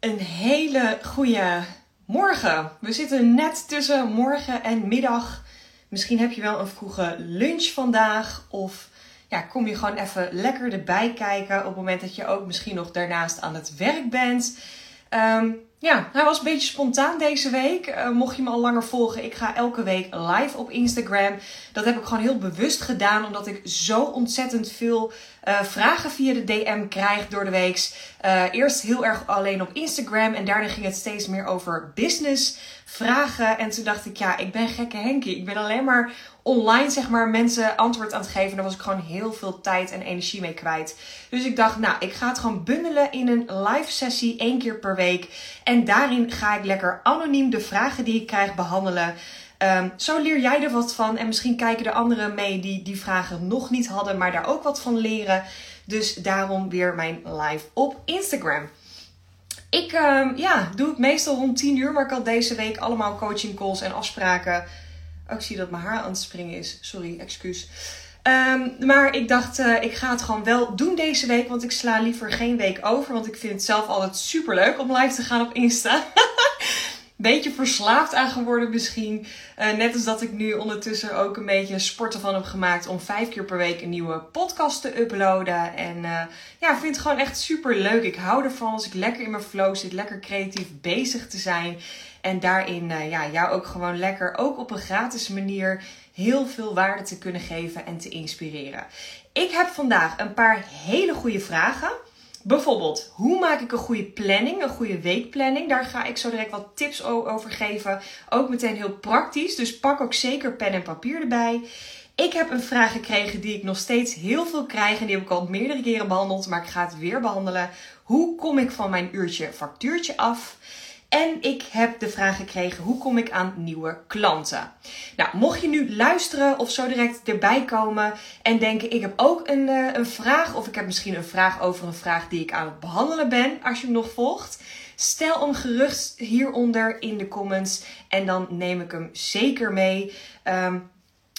Een hele goede morgen. We zitten net tussen morgen en middag. Misschien heb je wel een vroege lunch vandaag. Of ja, kom je gewoon even lekker erbij kijken op het moment dat je ook misschien nog daarnaast aan het werk bent. Um, ja, hij was een beetje spontaan deze week. Uh, mocht je me al langer volgen, ik ga elke week live op Instagram. Dat heb ik gewoon heel bewust gedaan, omdat ik zo ontzettend veel uh, vragen via de DM krijg door de week. Uh, eerst heel erg alleen op Instagram en daarna ging het steeds meer over business vragen. En toen dacht ik, ja, ik ben gekke Henkie. Ik ben alleen maar online, zeg maar, mensen antwoord aan het geven. Daar was ik gewoon heel veel tijd en energie mee kwijt. Dus ik dacht, nou, ik ga het gewoon bundelen in een live sessie één keer per week. En daarin ga ik lekker anoniem de vragen die ik krijg behandelen. Um, zo leer jij er wat van. En misschien kijken er anderen mee die die vragen nog niet hadden, maar daar ook wat van leren. Dus daarom weer mijn live op Instagram. Ik um, ja, doe het meestal rond 10 uur, maar ik had deze week allemaal coaching calls en afspraken. Ik zie dat mijn haar aan het springen is. Sorry, excuus. Um, maar ik dacht, uh, ik ga het gewoon wel doen deze week. Want ik sla liever geen week over. Want ik vind het zelf altijd super leuk om live te gaan op Insta. beetje verslaafd aan geworden misschien. Uh, net als dat ik nu ondertussen ook een beetje sporten van heb gemaakt om vijf keer per week een nieuwe podcast te uploaden. En uh, ja, ik vind het gewoon echt super leuk. Ik hou ervan als ik lekker in mijn flow zit, lekker creatief bezig te zijn. En daarin uh, ja, jou ook gewoon lekker, ook op een gratis manier, heel veel waarde te kunnen geven en te inspireren. Ik heb vandaag een paar hele goede vragen. Bijvoorbeeld, hoe maak ik een goede planning, een goede weekplanning? Daar ga ik zo direct wat tips over geven. Ook meteen heel praktisch, dus pak ook zeker pen en papier erbij. Ik heb een vraag gekregen die ik nog steeds heel veel krijg en die heb ik al meerdere keren behandeld, maar ik ga het weer behandelen. Hoe kom ik van mijn uurtje factuurtje af? En ik heb de vraag gekregen: hoe kom ik aan nieuwe klanten? Nou, mocht je nu luisteren of zo direct erbij komen en denken: ik heb ook een, uh, een vraag, of ik heb misschien een vraag over een vraag die ik aan het behandelen ben, als je hem nog volgt. Stel hem gerust hieronder in de comments en dan neem ik hem zeker mee. Um,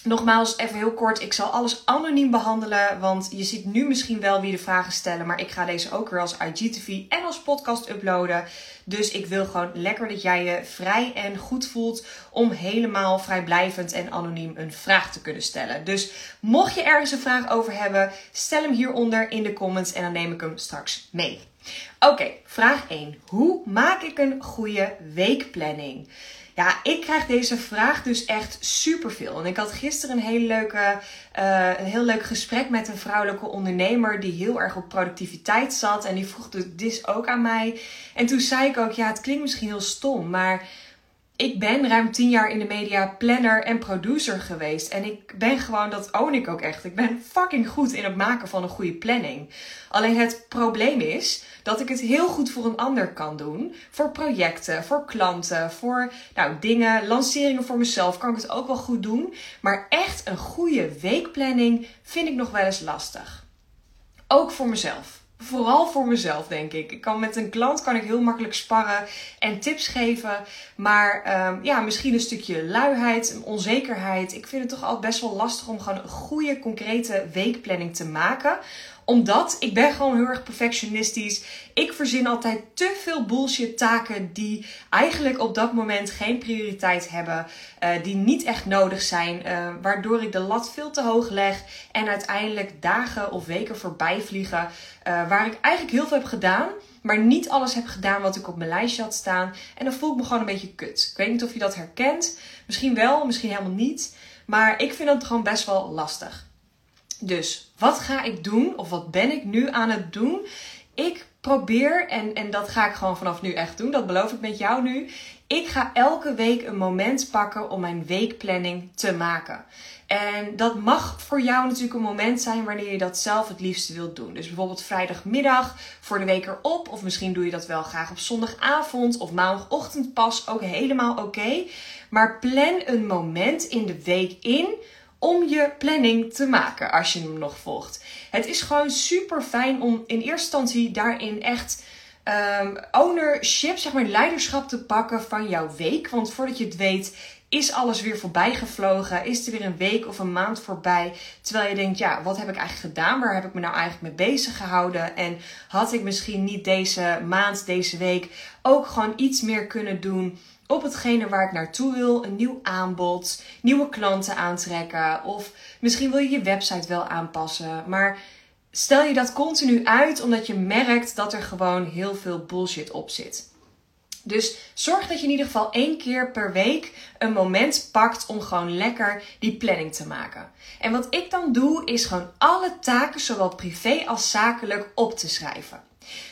Nogmaals, even heel kort. Ik zal alles anoniem behandelen. Want je ziet nu misschien wel wie de vragen stellen. Maar ik ga deze ook weer als IGTV en als podcast uploaden. Dus ik wil gewoon lekker dat jij je vrij en goed voelt. Om helemaal vrijblijvend en anoniem een vraag te kunnen stellen. Dus mocht je ergens een vraag over hebben, stel hem hieronder in de comments. En dan neem ik hem straks mee. Oké, vraag 1. Hoe maak ik een goede weekplanning? Ja, ik krijg deze vraag dus echt superveel. En ik had gisteren een heel, leuke, uh, een heel leuk gesprek met een vrouwelijke ondernemer die heel erg op productiviteit zat. En die vroeg dus dit ook aan mij. En toen zei ik ook, ja, het klinkt misschien heel stom, maar ik ben ruim tien jaar in de media planner en producer geweest. En ik ben gewoon, dat own ik ook echt. Ik ben fucking goed in het maken van een goede planning. Alleen het probleem is dat ik het heel goed voor een ander kan doen. Voor projecten, voor klanten, voor nou, dingen, lanceringen voor mezelf kan ik het ook wel goed doen. Maar echt een goede weekplanning vind ik nog wel eens lastig. Ook voor mezelf vooral voor mezelf, denk ik. ik kan met een klant kan ik heel makkelijk sparren en tips geven. Maar um, ja, misschien een stukje luiheid, onzekerheid. Ik vind het toch altijd best wel lastig om gewoon een goede, concrete weekplanning te maken omdat ik ben gewoon heel erg perfectionistisch. Ik verzin altijd te veel bullshit taken die eigenlijk op dat moment geen prioriteit hebben. Uh, die niet echt nodig zijn. Uh, waardoor ik de lat veel te hoog leg. En uiteindelijk dagen of weken voorbij vliegen. Uh, waar ik eigenlijk heel veel heb gedaan. Maar niet alles heb gedaan wat ik op mijn lijstje had staan. En dan voel ik me gewoon een beetje kut. Ik weet niet of je dat herkent. Misschien wel, misschien helemaal niet. Maar ik vind dat gewoon best wel lastig. Dus wat ga ik doen of wat ben ik nu aan het doen? Ik probeer, en, en dat ga ik gewoon vanaf nu echt doen, dat beloof ik met jou nu. Ik ga elke week een moment pakken om mijn weekplanning te maken. En dat mag voor jou natuurlijk een moment zijn wanneer je dat zelf het liefste wilt doen. Dus bijvoorbeeld vrijdagmiddag voor de week erop. Of misschien doe je dat wel graag op zondagavond of maandagochtend pas. Ook helemaal oké. Maar plan een moment in de week in om je planning te maken als je hem nog volgt. Het is gewoon super fijn om in eerste instantie daarin echt um, ownership, zeg maar leiderschap te pakken van jouw week. Want voordat je het weet, is alles weer voorbij gevlogen? Is er weer een week of een maand voorbij? Terwijl je denkt, ja, wat heb ik eigenlijk gedaan? Waar heb ik me nou eigenlijk mee bezig gehouden? En had ik misschien niet deze maand, deze week ook gewoon iets meer kunnen doen op hetgene waar ik naartoe wil. Een nieuw aanbod, nieuwe klanten aantrekken. Of misschien wil je je website wel aanpassen. Maar stel je dat continu uit omdat je merkt dat er gewoon heel veel bullshit op zit. Dus zorg dat je in ieder geval één keer per week een moment pakt om gewoon lekker die planning te maken. En wat ik dan doe, is gewoon alle taken, zowel privé als zakelijk, op te schrijven.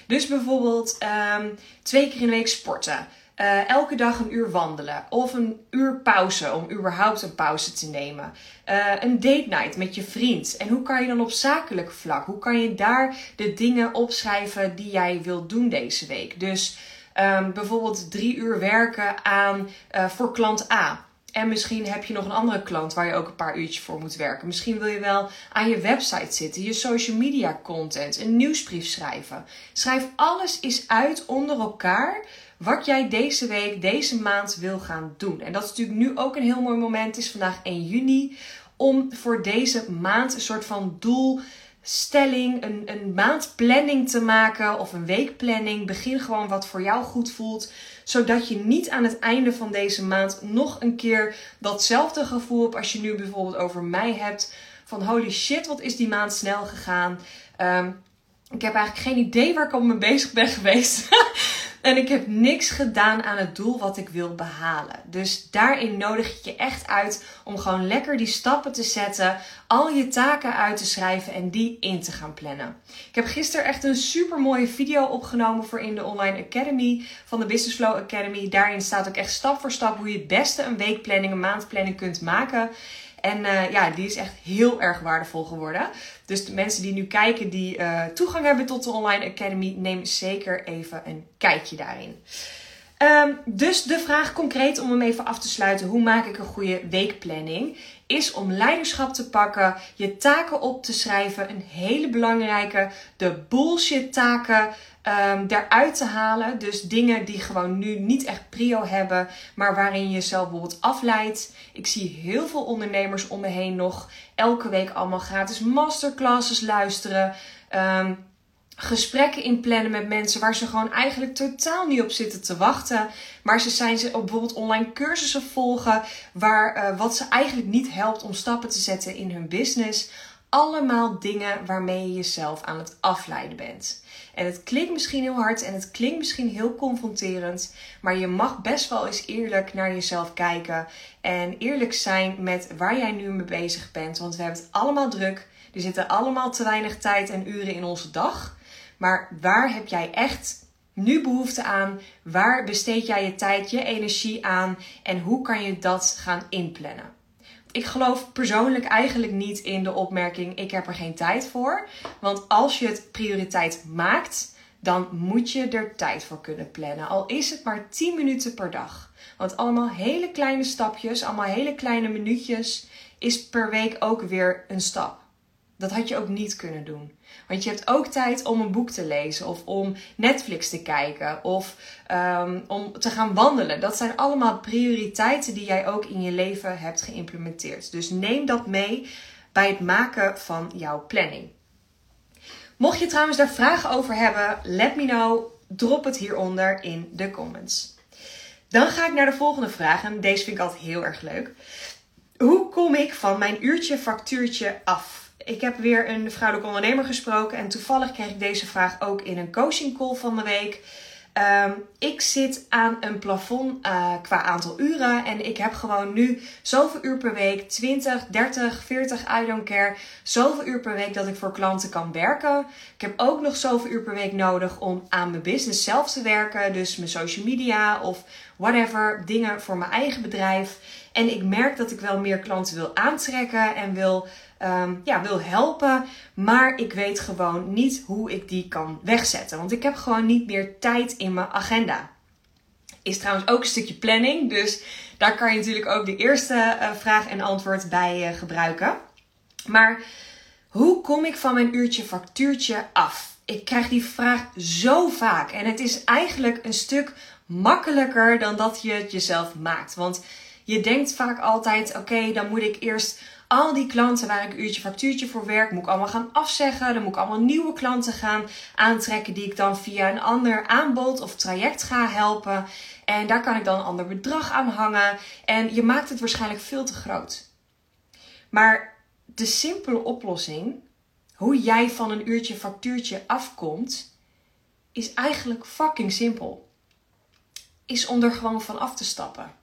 Dus bijvoorbeeld um, twee keer in de week sporten. Uh, elke dag een uur wandelen of een uur pauze om überhaupt een pauze te nemen. Uh, een date night met je vriend. En hoe kan je dan op zakelijk vlak? Hoe kan je daar de dingen opschrijven die jij wilt doen deze week? Dus um, bijvoorbeeld drie uur werken aan uh, voor klant A. En misschien heb je nog een andere klant waar je ook een paar uurtjes voor moet werken. Misschien wil je wel aan je website zitten, je social media content, een nieuwsbrief schrijven. Schrijf alles eens uit onder elkaar wat jij deze week, deze maand wil gaan doen. En dat is natuurlijk nu ook een heel mooi moment. Het is vandaag 1 juni. Om voor deze maand een soort van doelstelling, een, een maandplanning te maken of een weekplanning. Begin gewoon wat voor jou goed voelt. Zodat je niet aan het einde van deze maand nog een keer datzelfde gevoel hebt als je nu bijvoorbeeld over mij hebt. Van holy shit, wat is die maand snel gegaan. Um, ik heb eigenlijk geen idee waar ik al mee bezig ben geweest. En ik heb niks gedaan aan het doel wat ik wil behalen. Dus daarin nodig ik je echt uit om gewoon lekker die stappen te zetten, al je taken uit te schrijven en die in te gaan plannen. Ik heb gisteren echt een super mooie video opgenomen voor in de Online Academy van de Business Flow Academy. Daarin staat ook echt stap voor stap hoe je het beste een weekplanning, een maandplanning kunt maken. En uh, ja, die is echt heel erg waardevol geworden. Dus de mensen die nu kijken, die uh, toegang hebben tot de Online Academy, neem zeker even een kijkje daarin. Um, dus de vraag concreet om hem even af te sluiten: hoe maak ik een goede weekplanning? Is om leiderschap te pakken, je taken op te schrijven. Een hele belangrijke, de bullshit taken um, eruit te halen. Dus dingen die gewoon nu niet echt prio hebben, maar waarin je jezelf bijvoorbeeld afleidt. Ik zie heel veel ondernemers om me heen nog elke week allemaal gratis masterclasses luisteren. Um, gesprekken inplannen met mensen waar ze gewoon eigenlijk totaal niet op zitten te wachten. Maar ze zijn ze bijvoorbeeld online cursussen volgen waar uh, wat ze eigenlijk niet helpt om stappen te zetten in hun business. Allemaal dingen waarmee je jezelf aan het afleiden bent. En het klinkt misschien heel hard en het klinkt misschien heel confronterend, maar je mag best wel eens eerlijk naar jezelf kijken en eerlijk zijn met waar jij nu mee bezig bent. Want we hebben het allemaal druk. Er zitten allemaal te weinig tijd en uren in onze dag. Maar waar heb jij echt nu behoefte aan? Waar besteed jij je tijd, je energie aan? En hoe kan je dat gaan inplannen? Ik geloof persoonlijk eigenlijk niet in de opmerking: ik heb er geen tijd voor. Want als je het prioriteit maakt, dan moet je er tijd voor kunnen plannen. Al is het maar 10 minuten per dag. Want allemaal hele kleine stapjes, allemaal hele kleine minuutjes, is per week ook weer een stap. Dat had je ook niet kunnen doen. Want je hebt ook tijd om een boek te lezen of om Netflix te kijken of um, om te gaan wandelen. Dat zijn allemaal prioriteiten die jij ook in je leven hebt geïmplementeerd. Dus neem dat mee bij het maken van jouw planning. Mocht je trouwens daar vragen over hebben, let me know. Drop het hieronder in de comments. Dan ga ik naar de volgende vraag en deze vind ik altijd heel erg leuk. Hoe kom ik van mijn uurtje factuurtje af? Ik heb weer een vrouwelijke ondernemer gesproken en toevallig kreeg ik deze vraag ook in een coaching call van de week. Um, ik zit aan een plafond uh, qua aantal uren en ik heb gewoon nu zoveel uur per week, 20, 30, 40, I don't care, zoveel uur per week dat ik voor klanten kan werken. Ik heb ook nog zoveel uur per week nodig om aan mijn business zelf te werken, dus mijn social media of whatever, dingen voor mijn eigen bedrijf. En ik merk dat ik wel meer klanten wil aantrekken en wil um, ja, wil helpen. Maar ik weet gewoon niet hoe ik die kan wegzetten. Want ik heb gewoon niet meer tijd in mijn agenda. Is trouwens ook een stukje planning. Dus daar kan je natuurlijk ook de eerste uh, vraag en antwoord bij uh, gebruiken. Maar hoe kom ik van mijn uurtje factuurtje af? Ik krijg die vraag zo vaak. En het is eigenlijk een stuk makkelijker dan dat je het jezelf maakt. Want Je denkt vaak altijd: oké, dan moet ik eerst al die klanten waar ik uurtje factuurtje voor werk, moet ik allemaal gaan afzeggen. Dan moet ik allemaal nieuwe klanten gaan aantrekken die ik dan via een ander aanbod of traject ga helpen. En daar kan ik dan een ander bedrag aan hangen. En je maakt het waarschijnlijk veel te groot. Maar de simpele oplossing, hoe jij van een uurtje factuurtje afkomt, is eigenlijk fucking simpel. Is om er gewoon van af te stappen.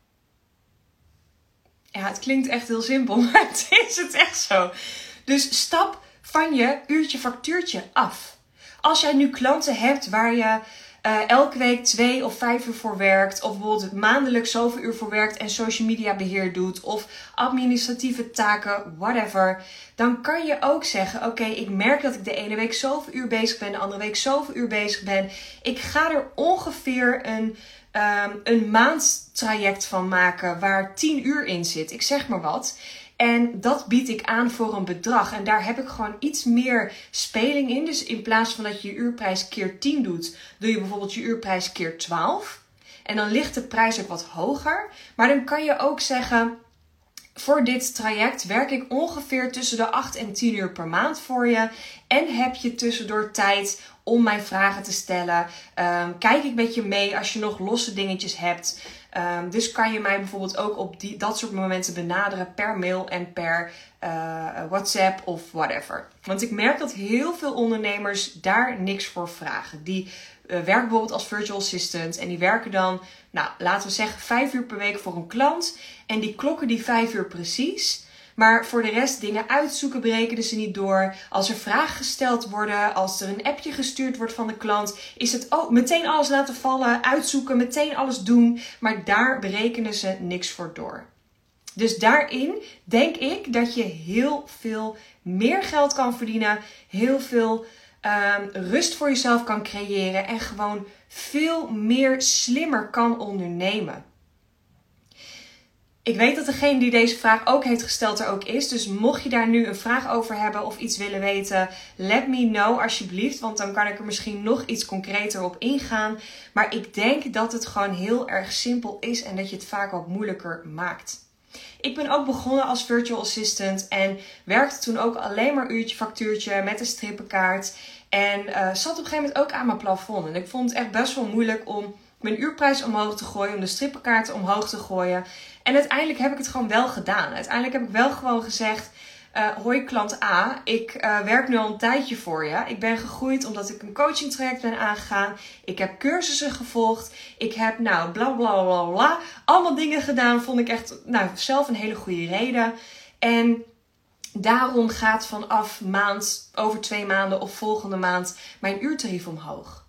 Ja, het klinkt echt heel simpel, maar het is het echt zo. Dus stap van je uurtje factuurtje af. Als jij nu klanten hebt waar je uh, elke week twee of vijf uur voor werkt, of bijvoorbeeld maandelijk zoveel uur voor werkt en social media beheer doet, of administratieve taken, whatever, dan kan je ook zeggen: Oké, ik merk dat ik de ene week zoveel uur bezig ben, de andere week zoveel uur bezig ben. Ik ga er ongeveer een um, een maandtraject van maken waar 10 uur in zit. Ik zeg maar wat. En dat bied ik aan voor een bedrag. En daar heb ik gewoon iets meer speling in. Dus in plaats van dat je je uurprijs keer 10 doet, doe je bijvoorbeeld je uurprijs keer 12. En dan ligt de prijs ook wat hoger. Maar dan kan je ook zeggen: voor dit traject werk ik ongeveer tussen de 8 en 10 uur per maand voor je. En heb je tussendoor tijd om mij vragen te stellen. Ehm, kijk ik met je mee als je nog losse dingetjes hebt. Um, dus kan je mij bijvoorbeeld ook op die, dat soort momenten benaderen per mail en per uh, WhatsApp of whatever. Want ik merk dat heel veel ondernemers daar niks voor vragen. Die uh, werken bijvoorbeeld als virtual assistant en die werken dan, nou laten we zeggen, vijf uur per week voor een klant. En die klokken die vijf uur precies. Maar voor de rest dingen uitzoeken berekenen ze niet door. Als er vragen gesteld worden, als er een appje gestuurd wordt van de klant, is het ook meteen alles laten vallen, uitzoeken, meteen alles doen. Maar daar berekenen ze niks voor door. Dus daarin denk ik dat je heel veel meer geld kan verdienen, heel veel um, rust voor jezelf kan creëren en gewoon veel meer slimmer kan ondernemen. Ik weet dat degene die deze vraag ook heeft gesteld er ook is. Dus mocht je daar nu een vraag over hebben of iets willen weten, let me know alsjeblieft. Want dan kan ik er misschien nog iets concreter op ingaan. Maar ik denk dat het gewoon heel erg simpel is en dat je het vaak ook moeilijker maakt. Ik ben ook begonnen als virtual assistant en werkte toen ook alleen maar uurtje factuurtje met een strippenkaart. En uh, zat op een gegeven moment ook aan mijn plafond. En ik vond het echt best wel moeilijk om mijn uurprijs omhoog te gooien, om de strippenkaarten omhoog te gooien. En uiteindelijk heb ik het gewoon wel gedaan. Uiteindelijk heb ik wel gewoon gezegd: uh, Hoi klant A, ik uh, werk nu al een tijdje voor je. Ik ben gegroeid omdat ik een coaching traject ben aangegaan. Ik heb cursussen gevolgd. Ik heb nou bla bla bla bla. Allemaal dingen gedaan. Vond ik echt nou, zelf een hele goede reden. En daarom gaat vanaf maand, over twee maanden of volgende maand mijn uurtarief omhoog.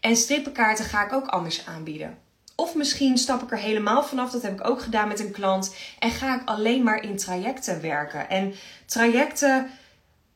En strippenkaarten ga ik ook anders aanbieden. Of misschien stap ik er helemaal vanaf. Dat heb ik ook gedaan met een klant. En ga ik alleen maar in trajecten werken. En trajecten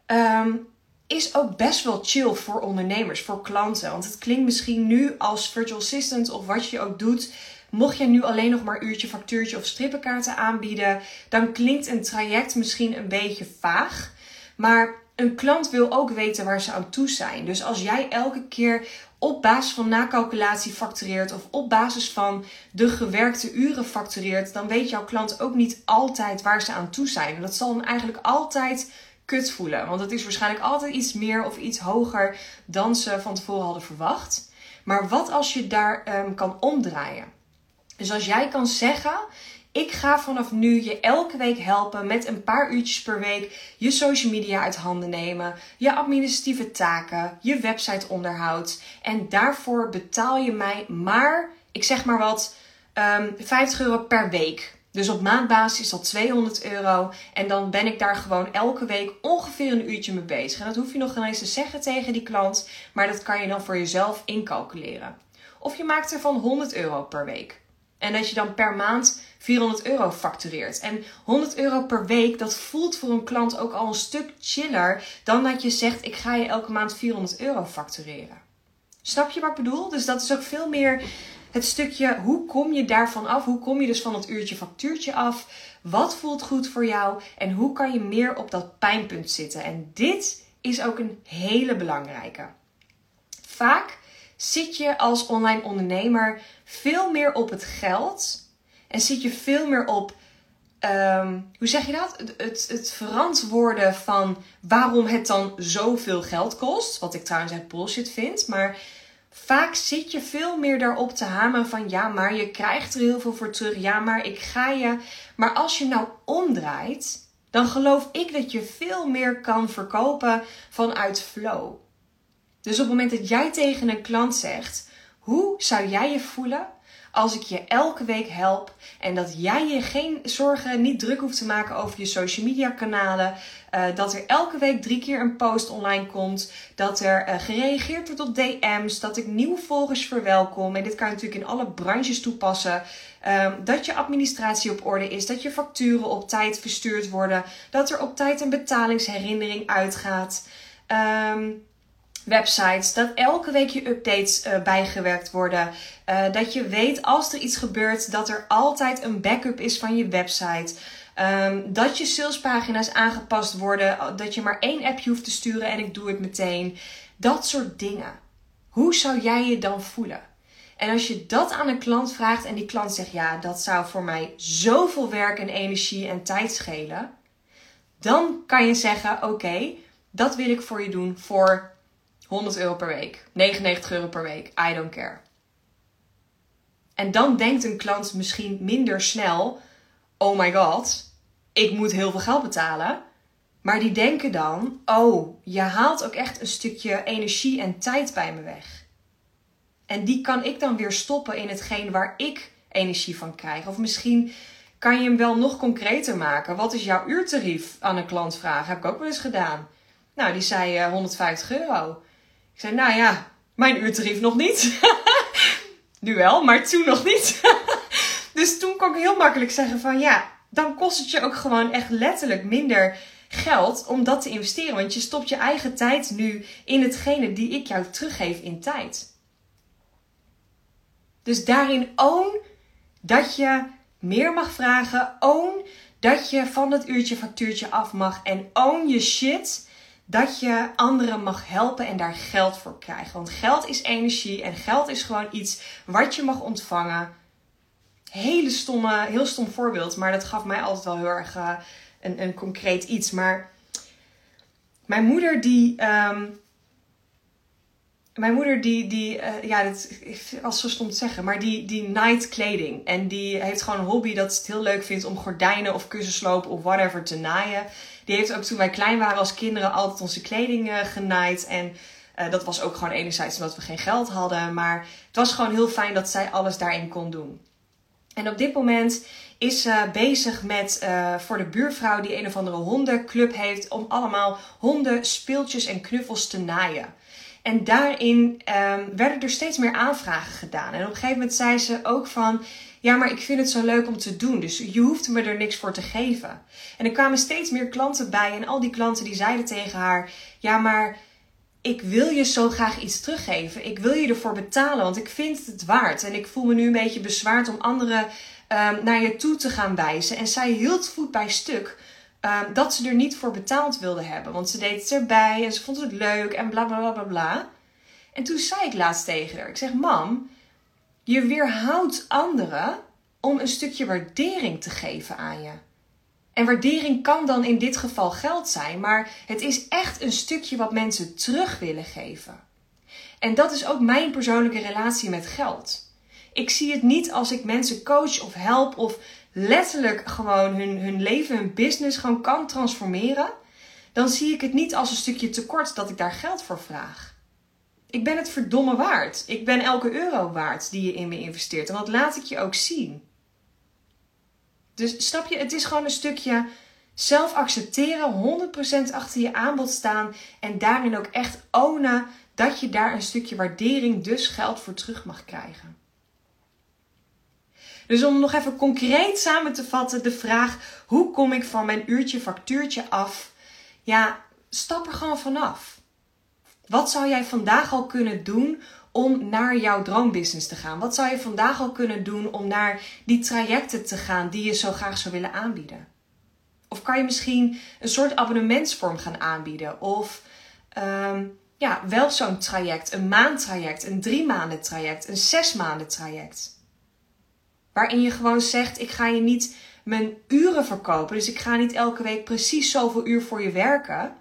um, is ook best wel chill voor ondernemers, voor klanten. Want het klinkt misschien nu als virtual assistant of wat je ook doet. Mocht je nu alleen nog maar uurtje, factuurtje of strippenkaarten aanbieden, dan klinkt een traject misschien een beetje vaag. Maar een klant wil ook weten waar ze aan toe zijn. Dus als jij elke keer op basis van nakalculatie factureert of op basis van de gewerkte uren factureert, dan weet jouw klant ook niet altijd waar ze aan toe zijn. Dat zal hem eigenlijk altijd kut voelen, want het is waarschijnlijk altijd iets meer of iets hoger dan ze van tevoren hadden verwacht. Maar wat als je daar um, kan omdraaien? Dus als jij kan zeggen: ik ga vanaf nu je elke week helpen met een paar uurtjes per week je social media uit handen nemen, je administratieve taken, je website onderhoud. En daarvoor betaal je mij maar, ik zeg maar wat, um, ehm, 50 euro per week. Dus op maandbasis is dat 200 euro. En dan ben ik daar gewoon elke week ongeveer een uurtje mee bezig. En dat hoef je nog geen eens te zeggen tegen die klant. Maar dat kan je dan voor jezelf incalculeren. Of je maakt er van 100 euro per week. En dat je dan per maand 400 euro factureert. En 100 euro per week, dat voelt voor een klant ook al een stuk chiller dan dat je zegt: ik ga je elke maand 400 euro factureren. Snap je wat ik bedoel? Dus dat is ook veel meer het stukje hoe kom je daarvan af? Hoe kom je dus van het uurtje factuurtje af? Wat voelt goed voor jou? En hoe kan je meer op dat pijnpunt zitten? En dit is ook een hele belangrijke. Vaak zit je als online ondernemer veel meer op het geld En zit je veel meer op, ehm, hoe zeg je dat? Het, het, het, verantwoorden van waarom het dan zoveel geld kost. Wat ik trouwens echt bullshit vind. Maar vaak zit je veel meer daarop te hamen van ja, maar je krijgt er heel veel voor terug. Ja, maar ik ga je. Maar als je nou omdraait, dan geloof ik dat je veel meer kan verkopen vanuit flow. Dus op het moment dat jij tegen een klant zegt: hoe zou jij je voelen als ik je elke week help en dat jij je geen zorgen, niet druk hoeft te maken over je social media kanalen, uh, dat er elke week drie keer een post online komt, dat er uh, gereageerd wordt op DM's, dat ik nieuwe volgers verwelkom en dit kan je natuurlijk in alle branches toepassen. Uh, dat je administratie op orde is, dat je facturen op tijd verstuurd worden, dat er op tijd een betalingsherinnering uitgaat. Um, websites. Dat elke week je updates uh, bijgewerkt worden. Uh, dat je weet als er iets gebeurt, dat er altijd een backup is van je website. Um, dat je salespagina's aangepast worden. Dat je maar één appje hoeft te sturen en ik doe het meteen. Dat soort dingen. Hoe zou jij je dan voelen? En als je dat aan een klant vraagt en die klant zegt: Ja, dat zou voor mij zoveel werk en energie en tijd schelen. Dan kan je zeggen: Oké, dat wil ik voor je doen voor 100 euro per week, 99 euro per week, I don't care. En dan denkt een klant misschien minder snel: Oh my god, ik moet heel veel geld betalen. Maar die denken dan: Oh, je haalt ook echt een stukje energie en tijd bij me weg. En die kan ik dan weer stoppen in hetgeen waar ik energie van krijg. Of misschien kan je hem wel nog concreter maken. Wat is jouw uurtarief aan een klant vragen? Heb ik ook wel eens gedaan. Nou, die zei 150 eh, euro. Ik zei, nou ja, mijn uurtarief nog niet. nu wel, maar toen nog niet. dus toen kon ik heel makkelijk zeggen van ja, dan kost het je ook gewoon echt letterlijk minder geld om dat te investeren. Want je stopt je eigen tijd nu in hetgene die ik jou teruggeef in tijd. Dus daarin own dat je meer mag vragen. Own dat je van dat uurtje factuurtje af mag. En own je shit dat je anderen mag helpen en daar geld voor krijgen. Want geld is energie en geld is gewoon iets wat je mag ontvangen. Hele stomme, heel stom voorbeeld, maar dat gaf mij altijd wel heel erg uh, een, een concreet iets. Maar mijn moeder die. Um, mijn moeder die, die uh, ja, dat als zo stom te zeggen, maar die, die night kleding. En die heeft gewoon een hobby dat ze het heel leuk vindt om gordijnen of kussensloop of whatever te naaien. Die heeft ook toen wij klein waren als kinderen altijd onze kleding uh, genaaid. En uh, dat was ook gewoon enerzijds omdat we geen geld hadden. Maar het was gewoon heel fijn dat zij alles daarin kon doen. En op dit moment is ze bezig met voor de buurvrouw die een of andere hondenclub heeft. Om allemaal honden, speeltjes en knuffels te naaien. En daarin um, werden er steeds meer aanvragen gedaan. En op een gegeven moment zei ze ook van ja, maar ik vind het zo leuk om te doen. Dus je hoeft me er niks voor te geven. En er kwamen steeds meer klanten bij. En al die klanten die zeiden tegen haar: Ja, maar ik wil je zo graag iets teruggeven. Ik wil je ervoor betalen, want ik vind het waard. En ik voel me nu een beetje bezwaard om anderen um, naar je toe te gaan wijzen. En zij hield voet bij stuk. Um, dat ze er niet voor betaald wilde hebben. Want ze deed het erbij en ze vond het leuk en bla bla bla bla bla. En toen zei ik laatst tegen haar: Ik zeg, Mam, je weerhoudt anderen om een stukje waardering te geven aan je. En waardering kan dan in dit geval geld zijn, maar het is echt een stukje wat mensen terug willen geven. En dat is ook mijn persoonlijke relatie met geld. Ik zie het niet als ik mensen coach of help of letterlijk gewoon hun, hun leven, hun business gewoon kan transformeren. Dan zie ik het niet als een stukje tekort dat ik daar geld voor vraag ik ben het verdomme waard. Ik ben elke euro waard die je in me investeert. En dat laat ik je ook zien. Dus snap je, het is gewoon een stukje zelf accepteren, 100% achter je aanbod staan en daarin ook echt ownen dat je daar een stukje waardering, dus geld voor terug mag krijgen. Dus om nog even concreet samen te vatten, de vraag: hoe kom ik van mijn uurtje factuurtje af? Ja, stap er gewoon vanaf. Wat zou jij vandaag al kunnen doen om naar jouw droombusiness te gaan? Wat zou je vandaag al kunnen doen om naar die trajecten te gaan die je zo graag zou willen aanbieden? Of kan je misschien een soort abonnementsvorm gaan aanbieden? Of um, ja, wel zo'n traject, een maandtraject, een drie maanden traject, een zes maanden traject. Waarin je gewoon zegt: ik ga je niet mijn uren verkopen. Dus ik ga niet elke week precies zoveel uur voor je werken.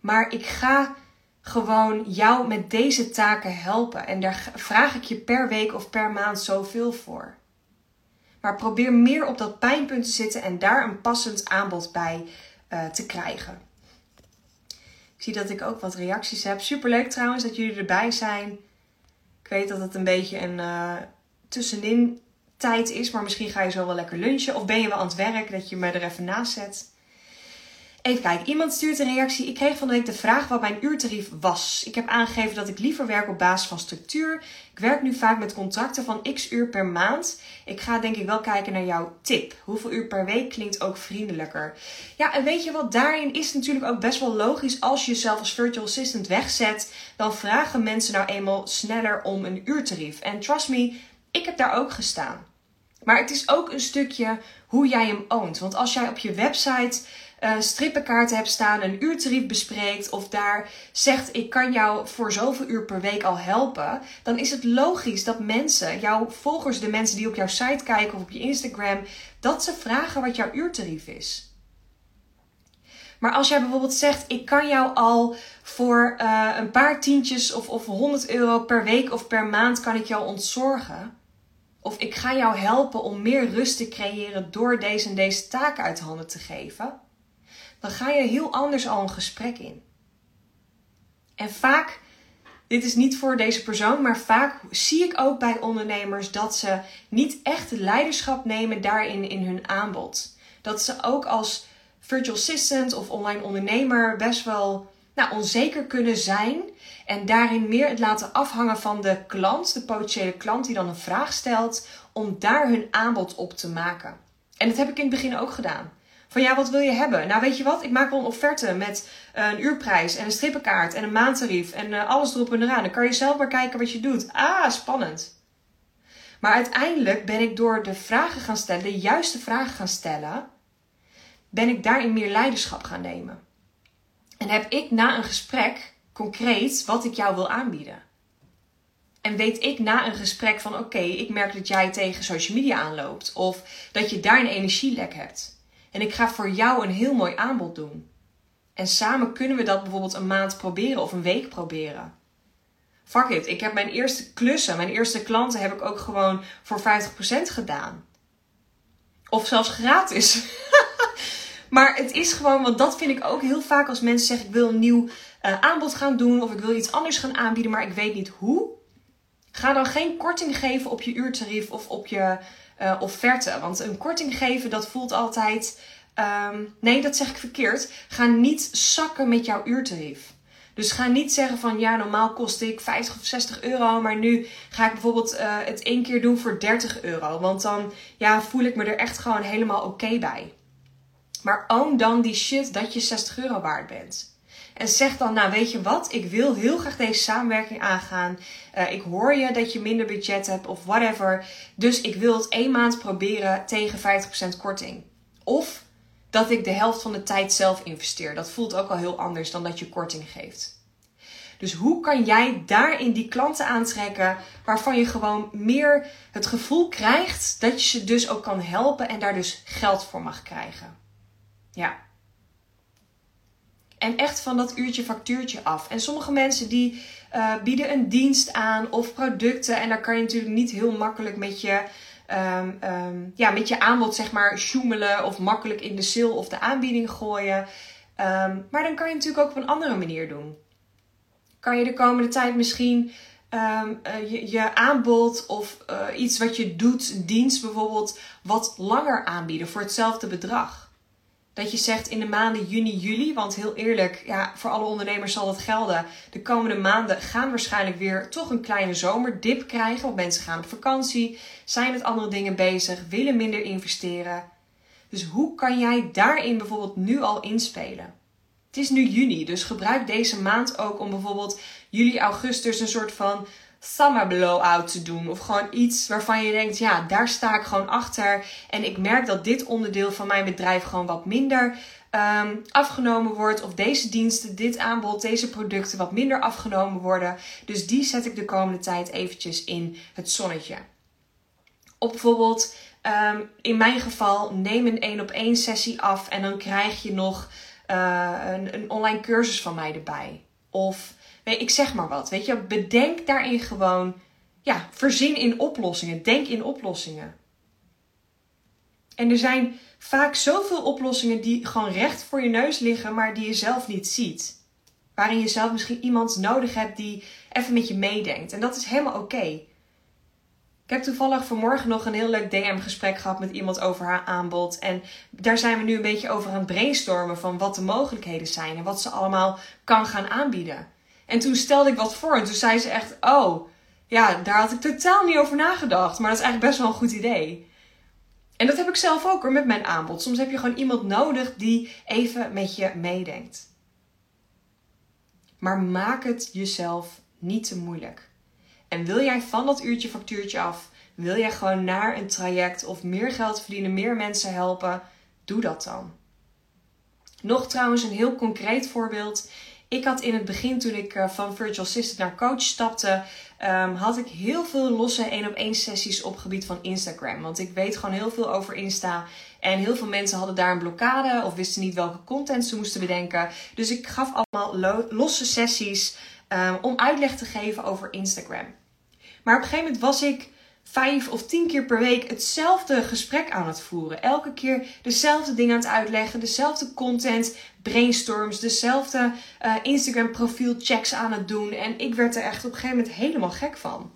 Maar ik ga gewoon jou met deze taken helpen. En daar vraag ik je per week of per maand zoveel voor. Maar probeer meer op dat pijnpunt te zitten en daar een passend aanbod bij uh, te krijgen. Ik zie dat ik ook wat reacties heb. Superleuk trouwens dat jullie erbij zijn. Ik weet dat het een beetje een uh, tussenin tijd is, maar misschien ga je zo wel lekker lunchen. Of ben je wel aan het werk dat je me er even naast zet. Even kijken, iemand stuurt een reactie. Ik kreeg van de week de vraag wat mijn uurtarief was. Ik heb aangegeven dat ik liever werk op basis van structuur. Ik werk nu vaak met contracten van x uur per maand. Ik ga denk ik wel kijken naar jouw tip. Hoeveel uur per week klinkt ook vriendelijker. Ja, en weet je wat, daarin is natuurlijk ook best wel logisch. Als je jezelf als virtual assistant wegzet, dan vragen mensen nou eenmaal sneller om een uurtarief. En trust me, ik heb daar ook gestaan. Maar het is ook een stukje hoe jij hem oont. Want als jij op je website uh, strippenkaarten hebt staan, een uurtarief bespreekt of daar zegt ik kan jou voor zoveel uur per week al helpen, dan is het logisch dat mensen, jouw volgers, de mensen die op jouw site kijken of op je Instagram, dat ze vragen wat jouw uurtarief is. Maar als jij bijvoorbeeld zegt, ik kan jou al voor uh, een paar tientjes of, of 100 euro per week of per maand kan ik jou ontzorgen. Of ik ga jou helpen om meer rust te creëren door deze en deze taken uit handen te geven dan ga je heel anders al een gesprek in. En vaak, dit is niet voor deze persoon, maar vaak zie ik ook bij ondernemers dat ze niet echt leiderschap nemen daarin in hun aanbod. Dat ze ook als virtual assistant of online ondernemer best wel nou, onzeker kunnen zijn. En daarin meer het laten afhangen van de klant, de potentiële klant die dan een vraag stelt, om daar hun aanbod op te maken. En dat heb ik in het begin ook gedaan. Van ja, wat wil je hebben? Nou, weet je wat? Ik maak wel een offerte met uh, een uurprijs en een strippenkaart en een maandtarief en uh, alles erop en eraan. Dan kan je zelf maar kijken wat je doet. Ah, spannend. Maar uiteindelijk ben ik door de vragen gaan stellen, de juiste vragen gaan stellen, ben ik daarin meer leiderschap gaan nemen. En heb ik na een gesprek concreet wat ik jou wil aanbieden. En weet ik na een gesprek van oké, ik merk dat jij tegen social media aanloopt. Of dat je daar een energielek hebt. En ik ga voor jou een heel mooi aanbod doen. En samen kunnen we dat bijvoorbeeld een maand proberen of een week proberen. Fuck it, ik heb mijn eerste klussen, mijn eerste klanten heb ik ook gewoon voor 50% gedaan. Of zelfs gratis. maar het is gewoon, want dat vind ik ook heel vaak als mensen zeggen: ik wil een nieuw uh, aanbod gaan doen of ik wil iets anders gaan aanbieden, maar ik weet niet hoe. Ga dan geen korting geven op je uurtarief of op je uh, offerte. Want een korting geven, dat voelt altijd. Um, nee, dat zeg ik verkeerd. Ga niet zakken met jouw uurtarief. Dus ga niet zeggen van ja, normaal kost ik 50 of 60 euro, maar nu ga ik bijvoorbeeld uh, het één keer doen voor 30 euro. Want dan ja, voel ik me er echt gewoon helemaal oké bij. Maar own dan die shit dat je 60 euro waard bent. En zeg dan, nou weet je wat, ik wil heel graag deze samenwerking aangaan. Uh, ik hoor je dat je minder budget hebt of whatever. Dus ik wil het één maand proberen tegen 50% korting. Of dat ik de helft van de tijd zelf investeer. Dat voelt ook al heel anders dan dat je korting geeft. Dus hoe kan jij daarin die klanten aantrekken waarvan je gewoon meer het gevoel krijgt dat je ze dus ook kan helpen en daar dus geld voor mag krijgen? Ja. En echt van dat uurtje factuurtje af. En sommige mensen die uh, bieden een dienst aan of producten. En daar kan je natuurlijk niet heel makkelijk met je, um, um, ja, met je aanbod zeg maar sjoemelen. Of makkelijk in de sale of de aanbieding gooien. Um, maar dan kan je natuurlijk ook op een andere manier doen. Kan je de komende tijd misschien uh, je, je, aanbod of uh, iets wat je doet, dienst bijvoorbeeld, wat langer aanbieden voor hetzelfde bedrag. Dat je zegt in de maanden juni, juli, want heel eerlijk, ja, voor alle ondernemers zal dat gelden. De komende maanden gaan waarschijnlijk weer toch een kleine zomerdip krijgen. Want mensen gaan op vakantie, zijn met andere dingen bezig, willen minder investeren. Dus hoe kan jij daarin bijvoorbeeld nu al inspelen? Het is nu juni, dus gebruik deze maand ook om bijvoorbeeld juli, augustus een soort van summer blowout te doen. Of gewoon iets waarvan je denkt, ja, daar sta ik gewoon achter. En ik merk dat dit onderdeel van mijn bedrijf gewoon wat minder um, afgenomen wordt. Of deze diensten, dit aanbod, deze producten wat minder afgenomen worden. Dus die zet ik de komende tijd eventjes in het zonnetje. Of bijvoorbeeld, ehm, in mijn geval, neem een één op één sessie af en dan krijg je nog uh, een, een online cursus van mij erbij. Of ik zeg maar wat. Weet je, bedenk daarin gewoon, ja, verzin in oplossingen. Denk in oplossingen. En er zijn vaak zoveel oplossingen die gewoon recht voor je neus liggen, maar die je zelf niet ziet. Waarin je zelf misschien iemand nodig hebt die even met je meedenkt. En dat is helemaal oké. Ik heb toevallig vanmorgen nog een heel leuk DM-gesprek gehad met iemand over haar aanbod. En daar zijn we nu een beetje over aan het brainstormen van wat de mogelijkheden zijn en wat ze allemaal kan gaan aanbieden. En toen stelde ik wat voor en toen zei ze echt: Oh, ja, daar had ik totaal niet over nagedacht. Maar dat is eigenlijk best wel een goed idee. En dat heb ik zelf ook hoor met mijn aanbod. Soms heb je gewoon iemand nodig die even met je meedenkt. Maar maak het jezelf niet te moeilijk. En wil jij van dat uurtje factuurtje af, wil jij gewoon naar een traject of meer geld verdienen, meer mensen helpen, doe dat dan. Nog trouwens een heel concreet voorbeeld. Ik had in het begin, toen ik eh, van virtual assistant naar coach stapte, um, had ik heel veel losse één op één sessies op gebied van Instagram. Want ik weet gewoon heel veel over Insta. En heel veel mensen hadden daar een blokkade of wisten niet welke content ze moesten bedenken. Dus ik gaf allemaal losse sessies um, om uitleg te geven over Instagram. Maar op een gegeven moment was ik vijf of tien keer per week hetzelfde gesprek aan het voeren. Elke keer dezelfde dingen aan het uitleggen, dezelfde content, brainstorms, dezelfde uh, Instagram profielchecks aan het doen. En ik werd er echt op een gegeven moment helemaal gek van.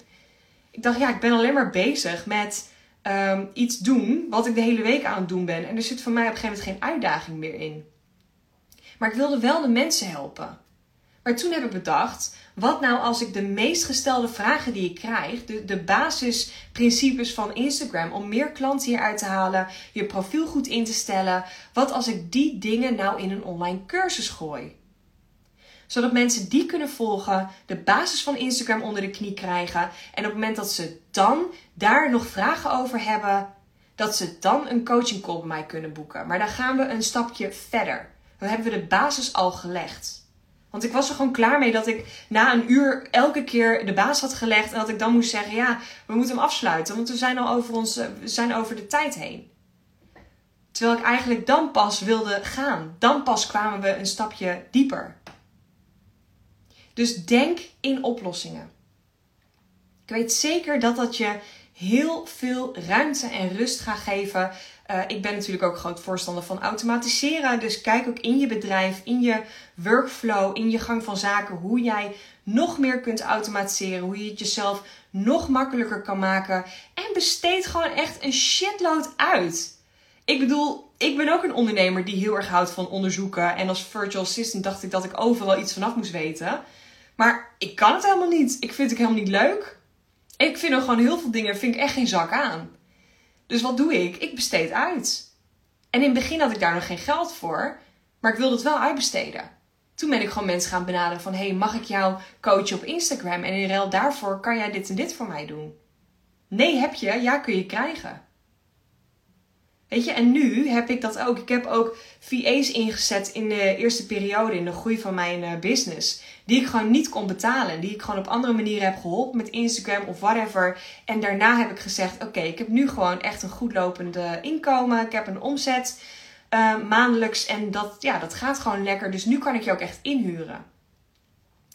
Ik dacht, ja, ik ben alleen maar bezig met um, iets doen wat ik de hele week aan het doen ben. En er zit voor mij op een gegeven moment geen uitdaging meer in. Maar ik wilde wel de mensen helpen. Maar toen heb ik bedacht, wat nou als ik de meest gestelde vragen die ik krijg, de, de basisprincipes van Instagram om meer klanten hieruit te halen, je profiel goed in te stellen, wat als ik die dingen nou in een online cursus gooi? Zodat mensen die kunnen volgen, de basis van Instagram onder de knie krijgen en op het moment dat ze dan daar nog vragen over hebben, dat ze dan een coaching call bij mij kunnen boeken. Maar dan gaan we een stapje verder. Dan hebben we de basis al gelegd. Want ik was er gewoon klaar mee dat ik na een uur elke keer de baas had gelegd. En dat ik dan moest zeggen: ja, we moeten hem afsluiten. Want we zijn al over, ons, we zijn over de tijd heen. Terwijl ik eigenlijk dan pas wilde gaan. Dan pas kwamen we een stapje dieper. Dus denk in oplossingen. Ik weet zeker dat dat je heel veel ruimte en rust gaat geven uh, ik ben natuurlijk ook groot voorstander van automatiseren. Dus kijk ook in je bedrijf, in je workflow, in je gang van zaken, hoe jij nog meer kunt automatiseren. Hoe je het jezelf nog makkelijker kan maken. En besteed gewoon echt een shitload uit. Ik bedoel, ik ben ook een ondernemer die heel erg houdt van onderzoeken. En als virtual assistant dacht ik dat ik overal iets vanaf moest weten. Maar ik kan het helemaal niet. Ik vind het helemaal niet leuk. Ik vind er gewoon heel veel dingen, vind ik echt geen zak aan. Dus wat doe ik? Ik besteed uit. En in het begin had ik daar nog geen geld voor, maar ik wilde het wel uitbesteden. Toen ben ik gewoon mensen gaan benaderen van... hey, mag ik jou coachen op Instagram? En in ruil daarvoor kan jij dit en dit voor mij doen. Nee, heb je? Ja, kun je krijgen. Weet je, en nu heb ik dat ook. Ik heb ook VA's ingezet in de eerste periode, in de groei van mijn uh, business. Die ik gewoon niet kon betalen. Die ik gewoon op andere manieren heb geholpen met Instagram of whatever. En daarna heb ik gezegd: Oké, ik heb nu gewoon echt een goed lopende inkomen. Ik heb een omzet uh, maandelijks. En dat, ja, dat gaat gewoon lekker. Dus nu kan ik je ook echt inhuren.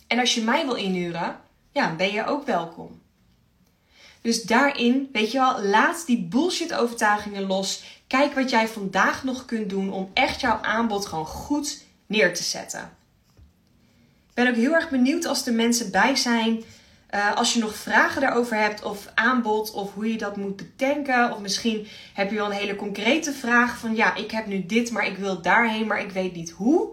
En als je mij wil inhuren, ja, ben je ook welkom. Dus daarin, weet je wel, laat die bullshit overtuigingen los. Kijk wat jij vandaag nog kunt doen om echt jouw aanbod gewoon goed neer te zetten. Ik ben ook heel erg benieuwd als er mensen bij zijn. Uh, als je nog vragen daarover hebt, of aanbod, of hoe je dat moet bedenken. Of misschien heb je wel een hele concrete vraag van ja, ik heb nu dit, maar ik wil daarheen, maar ik weet niet hoe.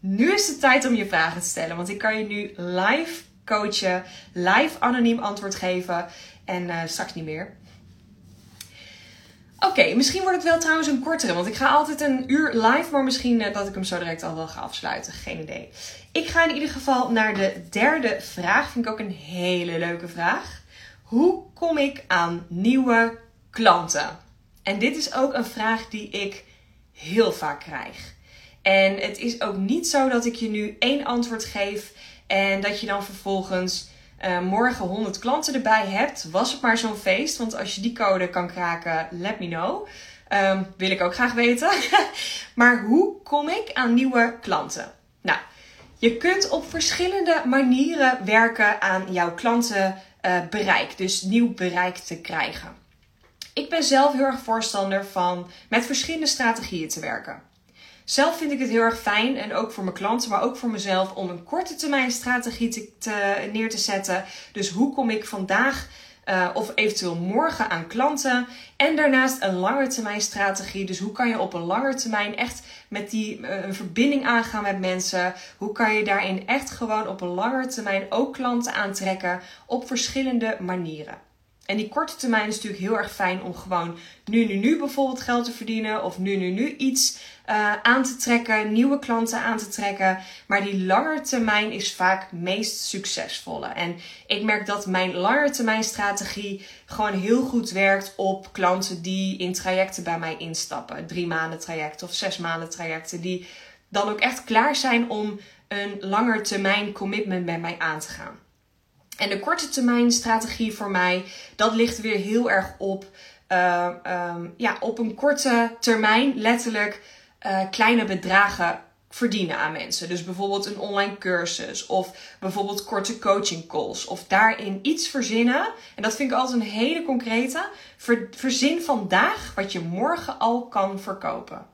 Nu is de tijd om je vragen te stellen, want ik kan je nu live coachen, live anoniem antwoord geven en uh, straks niet meer. Oké, misschien wordt het wel trouwens een kortere, want ik ga altijd een uur live, maar misschien uh, dat ik hem zo direct al wel ga afsluiten. Geen idee. Ik ga in ieder geval naar de derde vraag. Vind ik ook een hele leuke vraag. Hoe kom ik aan nieuwe klanten? En dit is ook een vraag die ik heel vaak krijg. En het is ook niet zo dat ik je nu één antwoord geef en dat je dan vervolgens uh, morgen 100 klanten erbij hebt, was het maar zo'n feest. Want als je die code kan kraken, let me know. Um, wil ik ook graag weten. maar hoe kom ik aan nieuwe klanten? Nou, je kunt op verschillende manieren werken aan jouw klantenbereik. Dus nieuw bereik te krijgen. Ik ben zelf heel erg voorstander van met verschillende strategieën te werken. Zelf vind ik het heel erg fijn en ook voor mijn klanten, maar ook voor mezelf om een korte termijn strategie te, neer te zetten. Dus hoe kom ik vandaag uh, of eventueel morgen aan klanten? En daarnaast een lange termijn strategie. Dus hoe kan je op een lange termijn echt met die uh, een verbinding aangaan met mensen? Hoe kan je daarin echt gewoon op een lange termijn ook klanten aantrekken op verschillende manieren? En die korte termijn is natuurlijk heel erg fijn om gewoon nu, nu, nu bijvoorbeeld geld te verdienen. Of nu, nu, nu iets uh, aan te trekken, nieuwe klanten aan te trekken. Maar die lange termijn is vaak meest succesvolle. En ik merk dat mijn lange termijn strategie gewoon heel goed werkt op klanten die in trajecten bij mij instappen. Drie maanden trajecten of zes maanden trajecten. Die dan ook echt klaar zijn om een langer termijn commitment met mij aan te gaan. En de korte termijn strategie voor mij, dat ligt weer heel erg op, uh, um, ja, op een korte termijn, letterlijk uh, kleine bedragen verdienen aan mensen. Dus bijvoorbeeld een online cursus of bijvoorbeeld korte coaching calls. Of daarin iets verzinnen. En dat vind ik altijd een hele concrete. Verzin vandaag wat je morgen al kan verkopen.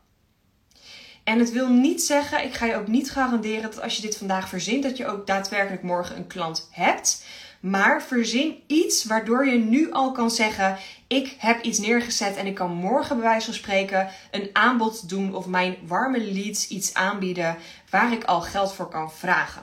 En het wil niet zeggen, ik ga je ook niet garanderen dat als je dit vandaag verzint, dat je ook daadwerkelijk morgen een klant hebt. Maar verzin iets waardoor je nu al kan zeggen: Ik heb iets neergezet en ik kan morgen bij wijze van spreken een aanbod doen of mijn warme leads iets aanbieden waar ik al geld voor kan vragen.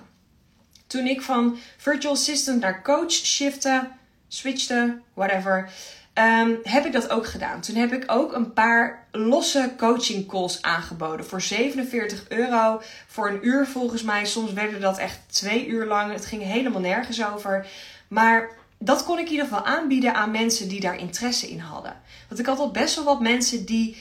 Toen ik van virtual assistant naar coach shifte, switchte, whatever, um, heb ik dat ook gedaan. Toen heb ik ook een paar losse coaching calls aangeboden voor 47 euro voor een uur volgens mij. Soms werden dat echt twee uur lang. Het ging helemaal nergens over. Maar dat kon ik in ieder geval aanbieden aan mensen die daar interesse in hadden. Want ik had al best wel wat mensen die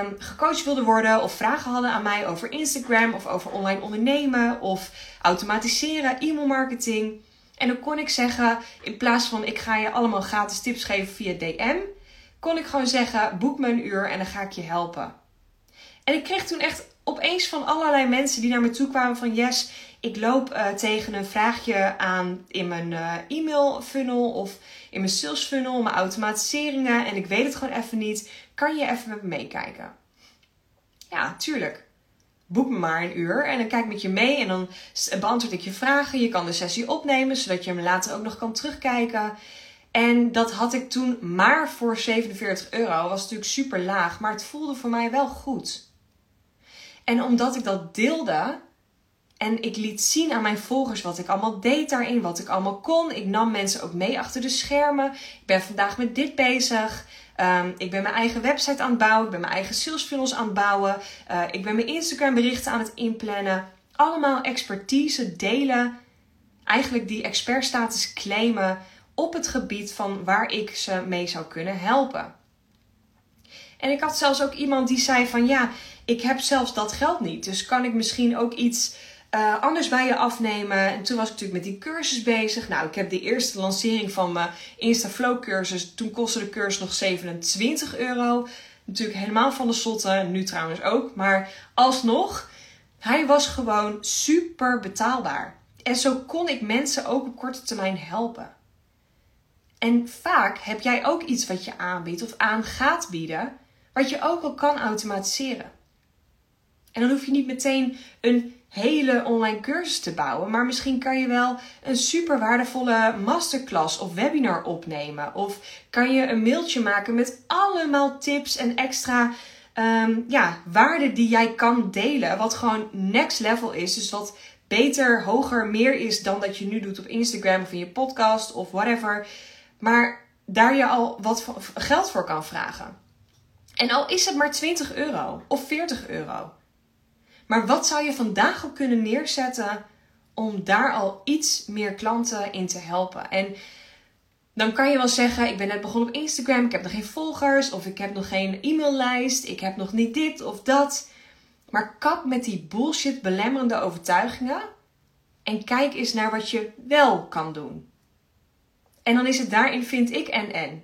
um, gecoacht wilden worden of vragen hadden aan mij over Instagram of over online ondernemen of automatiseren, e-mail marketing. En dan kon ik zeggen, in plaats van ik ga je allemaal gratis tips geven via DM, kon ik gewoon zeggen: boek me een uur en dan ga ik je helpen. En ik kreeg toen echt opeens van allerlei mensen die naar me toe kwamen van yes, ik loop uh, tegen een vraagje aan in mijn uh, e-mail funnel of in mijn sales funnel, mijn automatiseringen en ik weet het gewoon even niet. Kan je even met me meekijken? Ja, tuurlijk. Boek me maar een uur en dan kijk ik met je mee en dan beantwoord ik je vragen. Je kan de sessie opnemen zodat je hem later ook nog kan terugkijken. En dat had ik toen maar voor 47 euro. Was natuurlijk super laag, maar het voelde voor mij wel goed. En omdat ik dat deelde en ik liet zien aan mijn volgers wat ik allemaal deed daarin, wat ik allemaal kon. Ik nam mensen ook mee achter de schermen. Ik ben vandaag met dit bezig. Um, ik ben mijn eigen website aan het bouwen. Ik ben mijn eigen sales funnels aan het bouwen. Uh, ik ben mijn Instagram berichten aan het inplannen. Allemaal expertise delen. Eigenlijk die expertstatus claimen op het gebied van waar ik ze mee zou kunnen helpen. En ik had zelfs ook iemand die zei van ja, ik heb zelfs dat geld niet. Dus kan ik misschien ook iets uh, anders bij je afnemen? En toen was ik natuurlijk met die cursus bezig. Nou, ik heb de eerste lancering van mijn Instaflow cursus. Toen kostte de cursus nog 27 euro. Natuurlijk helemaal van de slotten. Nu trouwens ook. Maar alsnog, hij was gewoon super betaalbaar. En zo kon ik mensen ook op korte termijn helpen. En vaak heb jij ook iets wat je aanbiedt of aan gaat bieden, wat je ook al kan automatiseren. En dan hoef je niet meteen een hele online cursus te bouwen, maar misschien kan je wel een super waardevolle masterclass of webinar opnemen. Of kan je een mailtje maken met allemaal tips en extra um, ja, waarden die jij kan delen. Wat gewoon next level is. Dus wat beter, hoger, meer is dan dat je nu doet op Instagram of in je podcast of whatever. Maar daar je al wat geld voor kan vragen. En al is het maar 20 euro of 40 euro. Maar wat zou je vandaag al kunnen neerzetten om daar al iets meer klanten in te helpen? En dan kan je wel zeggen: Ik ben net begonnen op Instagram, ik heb nog geen volgers, of ik heb nog geen e-maillijst, ik heb nog niet dit of dat. Maar kap met die bullshit belemmerende overtuigingen en kijk eens naar wat je wel kan doen. En dan is het daarin, vind ik, en-en.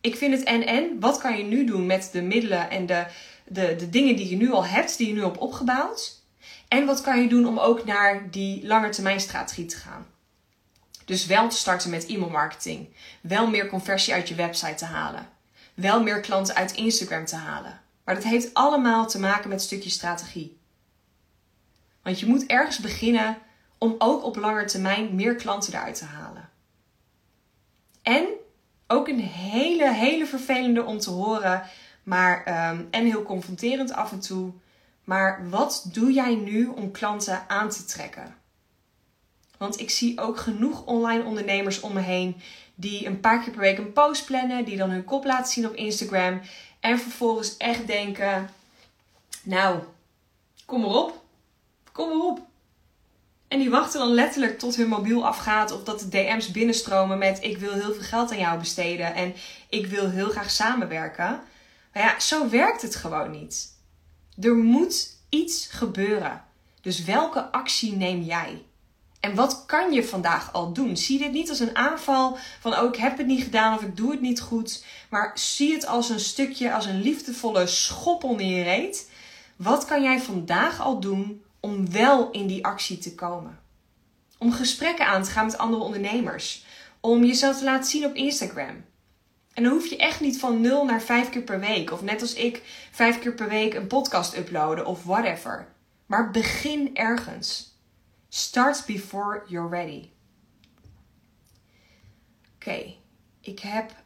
Ik vind het en-en. Wat kan je nu doen met de middelen en de, de, de dingen die je nu al hebt, die je nu hebt opgebouwd? En wat kan je doen om ook naar die langetermijnstrategie te gaan? Dus wel te starten met e-mailmarketing. Wel meer conversie uit je website te halen. Wel meer klanten uit Instagram te halen. Maar dat heeft allemaal te maken met een stukje strategie. Want je moet ergens beginnen om ook op lange termijn meer klanten eruit te halen. En ook een hele, hele vervelende om te horen, maar um, en heel confronterend af en toe. Maar wat doe jij nu om klanten aan te trekken? Want ik zie ook genoeg online ondernemers om me heen die een paar keer per week een post plannen, die dan hun kop laten zien op Instagram en vervolgens echt denken: Nou, kom maar op, kom maar op. En die wachten dan letterlijk tot hun mobiel afgaat of dat de DM's binnenstromen met: Ik wil heel veel geld aan jou besteden en ik wil heel graag samenwerken. Maar ja, zo werkt het gewoon niet. Er moet iets gebeuren. Dus welke actie neem jij? En wat kan je vandaag al doen? Zie dit niet als een aanval van oh ik heb het niet gedaan of ik doe het niet goed. Maar zie het als een stukje, als een liefdevolle schop onder je reet. Wat kan jij vandaag al doen om wel in die actie te komen? Om gesprekken aan te gaan met andere ondernemers. Om jezelf te laten zien op Instagram. En dan hoef je echt niet van 0 naar 5 keer per week. Of net als ik 5 keer per week een podcast uploaden of whatever. Maar begin ergens. Start before you're ready. Oké, ik heb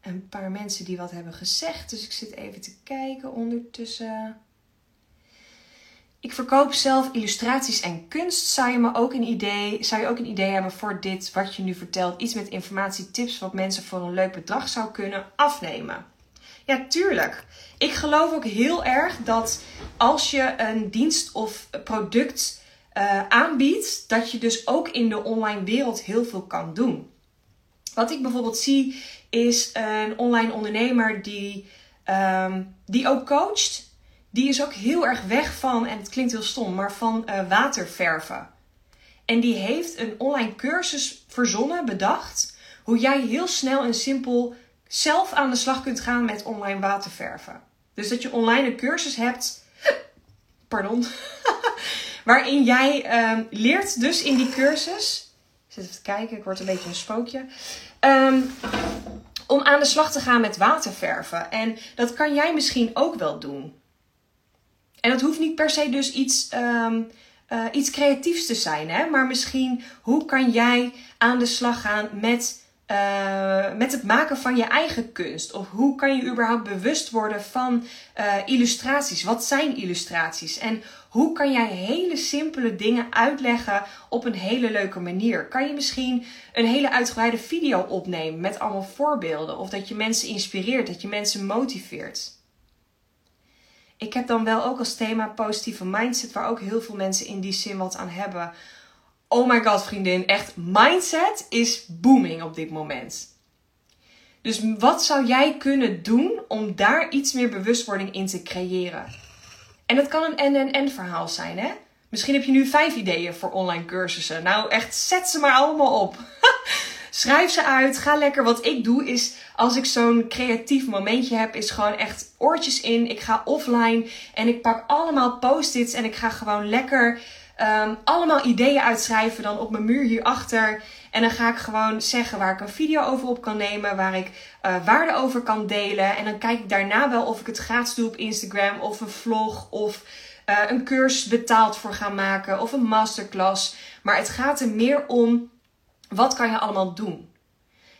een paar mensen die wat hebben gezegd. Dus ik zit even te kijken ondertussen. Ik verkoop zelf illustraties en kunst. Zou je, me ook een idee, zou je ook een idee hebben voor dit, wat je nu vertelt? Iets met informatie, tips wat mensen voor een leuk bedrag zou kunnen afnemen. Ja, tuurlijk. Ik geloof ook heel erg dat als je een dienst of product uh, aanbiedt, dat je dus ook in de online wereld heel veel kan doen. Wat ik bijvoorbeeld zie, is een online ondernemer die, um, die ook coacht. Die is ook heel erg weg van, en het klinkt heel stom, maar van uh, waterverven. En die heeft een online cursus verzonnen, bedacht, hoe jij heel snel en simpel zelf aan de slag kunt gaan met online waterverven. Dus dat je online een cursus hebt. Pardon. Waarin jij um, leert dus in die cursus. Ik zit even te kijken, ik word een beetje een spookje. Um, om aan de slag te gaan met waterverven. En dat kan jij misschien ook wel doen. En dat hoeft niet per se dus iets, um, uh, iets creatiefs te zijn. Hè? Maar misschien hoe kan jij aan de slag gaan met uh, met het maken van je eigen kunst? Of hoe kan je überhaupt bewust worden van uh, illustraties? Wat zijn illustraties? En hoe kan jij hele simpele dingen uitleggen op een hele leuke manier? Kan je misschien een hele uitgebreide video opnemen met allemaal voorbeelden? Of dat je mensen inspireert, dat je mensen motiveert? Ik heb dan wel ook als thema positieve mindset, waar ook heel veel mensen in die zin wat aan hebben. Oh my god, vriendin, echt mindset is booming op dit moment. Dus wat zou jij kunnen doen om daar iets meer bewustwording in te creëren? En het kan een en-en-en verhaal zijn, hè? Misschien heb je nu vijf ideeën voor online cursussen. Nou, echt, zet ze maar allemaal op. Schrijf ze uit. Ga lekker. Wat ik doe is, als ik zo'n creatief momentje heb, is gewoon echt oortjes in. Ik ga offline en ik pak allemaal post-its en ik ga gewoon lekker um, allemaal ideeën uitschrijven dan op mijn muur hierachter. En dan ga ik gewoon zeggen waar ik een video over op kan nemen, waar ik uh, waarde over kan delen. En dan kijk ik daarna wel of ik het gratis doe op Instagram of een vlog of uh, een cursus betaald voor gaan maken of een masterclass. Maar het gaat er meer om wat kan je allemaal doen.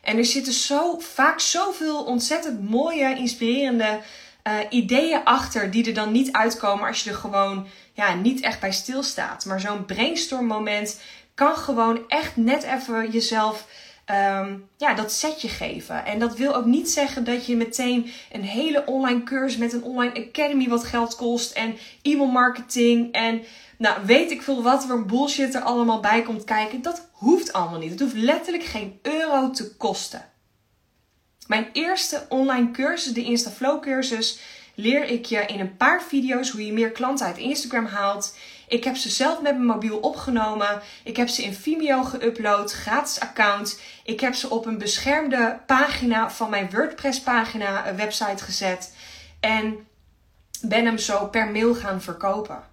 En er zitten zo vaak zoveel ontzettend mooie, inspirerende uh, ideeën achter die er dan niet uitkomen als je er gewoon ja, niet echt bij stilstaat. Maar zo'n brainstorm moment kan gewoon echt net even jezelf um, ja, dat setje geven. En dat wil ook niet zeggen dat je meteen een hele online cursus met een online academy wat geld kost en e-mail marketing en nou weet ik veel wat voor bullshit er allemaal bij komt kijken. Dat hoeft allemaal niet. Het hoeft letterlijk geen euro te kosten. Mijn eerste online cursus, de Instaflow cursus, leer ik je in een paar video's hoe je meer klanten uit Instagram haalt. Ik heb ze zelf met mijn mobiel opgenomen. Ik heb ze in Vimeo geüpload, gratis account. Ik heb ze op een beschermde pagina van mijn WordPress pagina, een website gezet. En ben hem zo per mail gaan verkopen.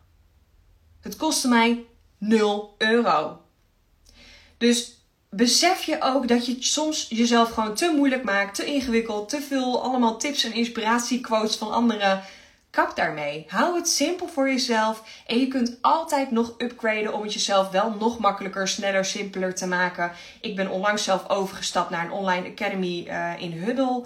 Het kostte mij 0 euro. Dus besef je ook dat je soms jezelf gewoon te moeilijk maakt, te ingewikkeld, te veel allemaal tips en inspiratiequotes van anderen. Kap daarmee. Hou het simpel voor jezelf. En je kunt altijd nog upgraden om het jezelf wel nog makkelijker, sneller, simpeler te maken. Ik ben onlangs zelf overgestapt naar een online academy uh, in Huddle.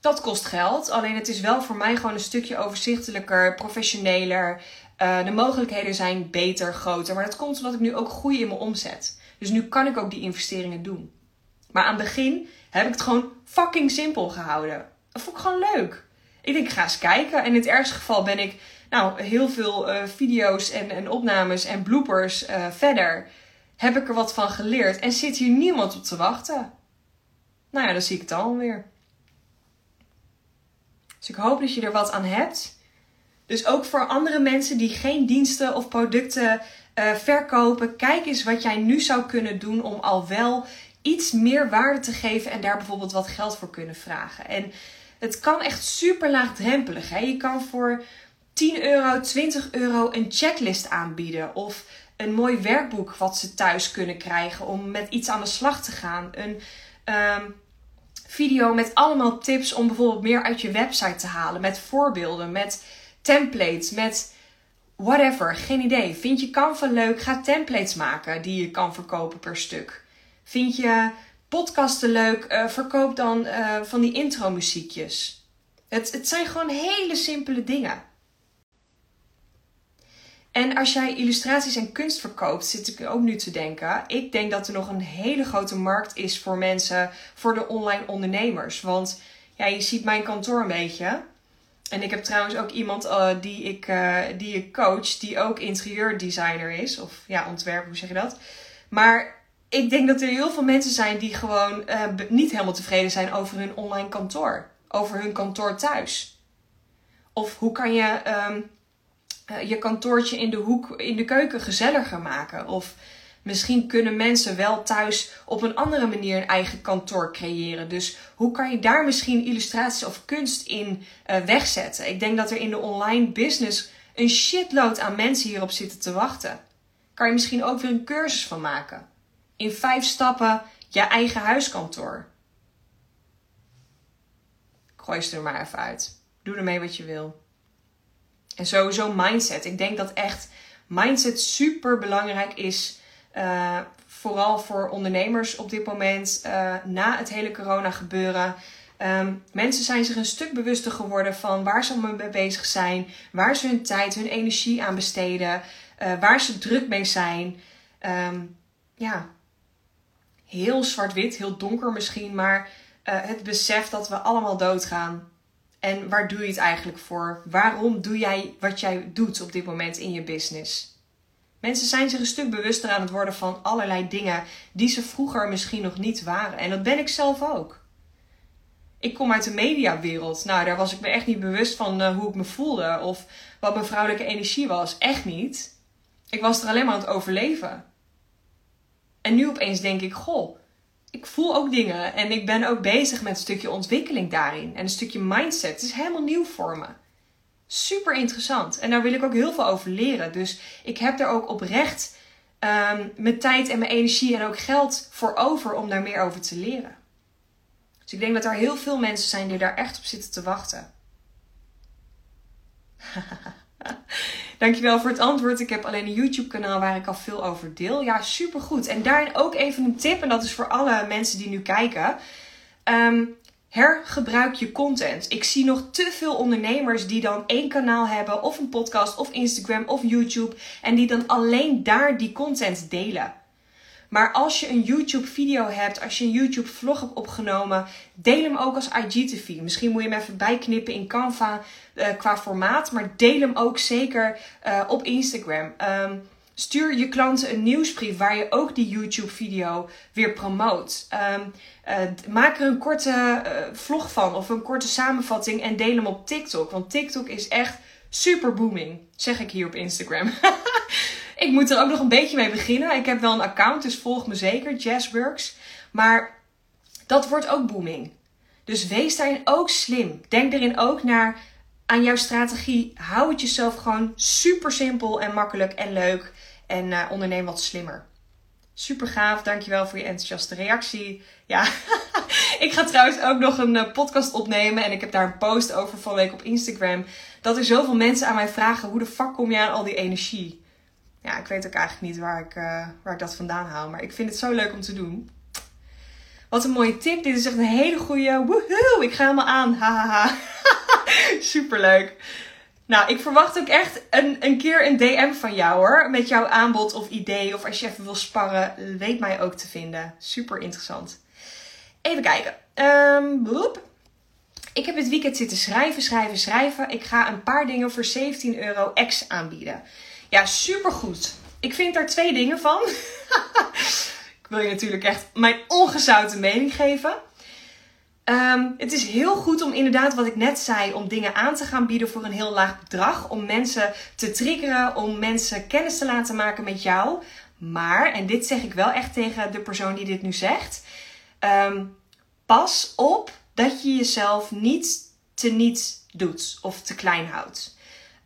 Dat kost geld. Alleen het is wel voor mij gewoon een stukje overzichtelijker, professioneler. Uh, de mogelijkheden zijn beter, groter. Maar dat komt omdat ik nu ook groei in mijn omzet. Dus nu kan ik ook die investeringen doen. Maar aan het begin heb ik het gewoon fucking simpel gehouden. Dat vond ik gewoon leuk. Ik denk, ik ga eens kijken. En in het ergste geval ben ik nou, heel veel uh, video's en, en opnames en bloopers uh, verder. Heb ik er wat van geleerd en zit hier niemand op te wachten. Nou ja, dan zie ik het alweer. Dus ik hoop dat je er wat aan hebt. Dus ook voor andere mensen die geen diensten of producten uh, verkopen, kijk eens wat jij nu zou kunnen doen om al wel iets meer waarde te geven en daar bijvoorbeeld wat geld voor kunnen vragen. En het kan echt super laagdrempelig. Hè? Je kan voor 10 euro, 20 euro een checklist aanbieden. Of een mooi werkboek wat ze thuis kunnen krijgen om met iets aan de slag te gaan. Een um, video met allemaal tips om bijvoorbeeld meer uit je website te halen. Met voorbeelden, met templates, met whatever. Geen idee. Vind je Canva leuk? Ga templates maken die je kan verkopen per stuk. Vind je podcasten leuk? Uh, verkoop dan uh, van die intro muziekjes. Het, het zijn gewoon hele simpele dingen. En als jij illustraties en kunst verkoopt, zit ik ook nu te denken. Ik denk dat er nog een hele grote markt is voor mensen, voor de online ondernemers. Want ja, je ziet mijn kantoor een beetje. En ik heb trouwens ook iemand uh, die, ik, uh, die ik coach, die ook interieurdesigner is. Of ja, ontwerper, hoe zeg je dat? Maar ik denk dat er heel veel mensen zijn die gewoon uh, niet helemaal tevreden zijn over hun online kantoor. Over hun kantoor thuis. Of hoe kan je um, je kantoortje in de hoek in de keuken gezelliger maken? Of Misschien kunnen mensen wel thuis op een andere manier een eigen kantoor creëren. Dus hoe kan je daar misschien illustraties of kunst in uh, wegzetten? Ik denk dat er in de online business een shitload aan mensen hierop zitten te wachten. Kan je misschien ook weer een cursus van maken? In vijf stappen je eigen huiskantoor. Gooi ze er maar even uit. Doe ermee wat je wil. En sowieso mindset. Ik denk dat echt mindset super belangrijk is uh, vooral voor ondernemers op dit moment, uh, na het hele corona gebeuren. Um, mensen zijn zich een stuk bewuster geworden van waar ze mee bezig zijn, waar ze hun tijd, hun energie aan besteden, uh, waar ze druk mee zijn. Um, ja, heel zwart-wit, heel donker misschien, maar het besef dat we allemaal doodgaan. En waar doe je het eigenlijk voor? Waarom doe jij wat jij doet op dit moment in je business? Mensen zijn zich een stuk bewuster aan het worden van allerlei dingen die ze vroeger misschien nog niet waren. En dat ben ik zelf ook. Ik kom uit de mediawereld. Nou, daar was ik me echt niet bewust van uh, hoe ik me voelde of wat mijn vrouwelijke energie was. Echt niet. Ik was er alleen maar aan het overleven. En nu opeens denk ik, goh, ik voel ook dingen en ik ben ook bezig met een stukje ontwikkeling daarin en een stukje mindset. Het is helemaal nieuw voor me. Super interessant. En daar wil ik ook heel veel over leren. Dus ik heb daar ook oprecht um, mijn tijd en mijn energie en ook geld voor over om daar meer over te leren. Dus ik denk dat er heel veel mensen zijn die daar echt op zitten te wachten. Dankjewel voor het antwoord. Ik heb alleen een YouTube kanaal waar ik al veel over deel. Ja, supergoed. En daarin ook even een tip. En dat is voor alle mensen die nu kijken. Um, hergebruik je content. Ik zie nog te veel ondernemers die dan één kanaal hebben, of een podcast, of Instagram, of YouTube, en die dan alleen daar die content delen. Maar als je een YouTube-video hebt, als je een YouTube-vlog hebt opgenomen, deel hem ook als IGTV. Misschien moet je hem even bijknippen in Canva uh, qua formaat, maar deel hem ook zeker uh, op Instagram. Um, Stuur je klanten een nieuwsbrief waar je ook die YouTube-video weer promoot. Ehm, eh, maak er een korte uh, vlog van of een korte samenvatting en deel hem op TikTok. Want TikTok is echt super booming, zeg ik hier op Instagram. ik moet er ook nog een beetje mee beginnen. Ik heb wel een account, dus volg me zeker, Jazzworks. Maar dat wordt ook booming. Dus wees daarin ook slim. Denk erin ook naar aan jouw strategie. Hou het jezelf gewoon super simpel en makkelijk en leuk. En uh, onderneem wat slimmer. Super gaaf. Dankjewel voor je enthousiaste reactie. Ja, ik ga trouwens ook nog een eh, podcast opnemen. En ik heb daar een post over van week op Instagram. Dat er zoveel mensen aan mij vragen: hoe de fuck kom je aan al die energie? Ja, ik weet ook eigenlijk niet waar ik, uh, waar ik dat vandaan haal. Maar ik vind het zo leuk om te doen. Wat een mooie tip. Dit is echt een hele goede. Woehoe, ik ga helemaal aan. Super leuk. Nou, ik verwacht ook echt een, een keer een DM van jou hoor. Met jouw aanbod of idee. Of als je even wil sparren, weet mij ook te vinden. Super interessant. Even kijken. Um, Ik heb het weekend zitten schrijven, schrijven, schrijven. Ik ga een paar dingen voor 17 euro ex aanbieden. Ja, super goed. Ik vind daar twee dingen van. ik wil je natuurlijk echt mijn ongezouten mening geven. Ehm, het is heel goed om inderdaad, wat ik net zei, om dingen aan te gaan bieden voor een heel laag bedrag. Om mensen te triggeren, om mensen kennis te laten maken met jou. Maar, en dit zeg ik wel echt tegen de persoon die dit nu zegt. Ehm, pas op dat je jezelf niet te niet doet of te klein houdt.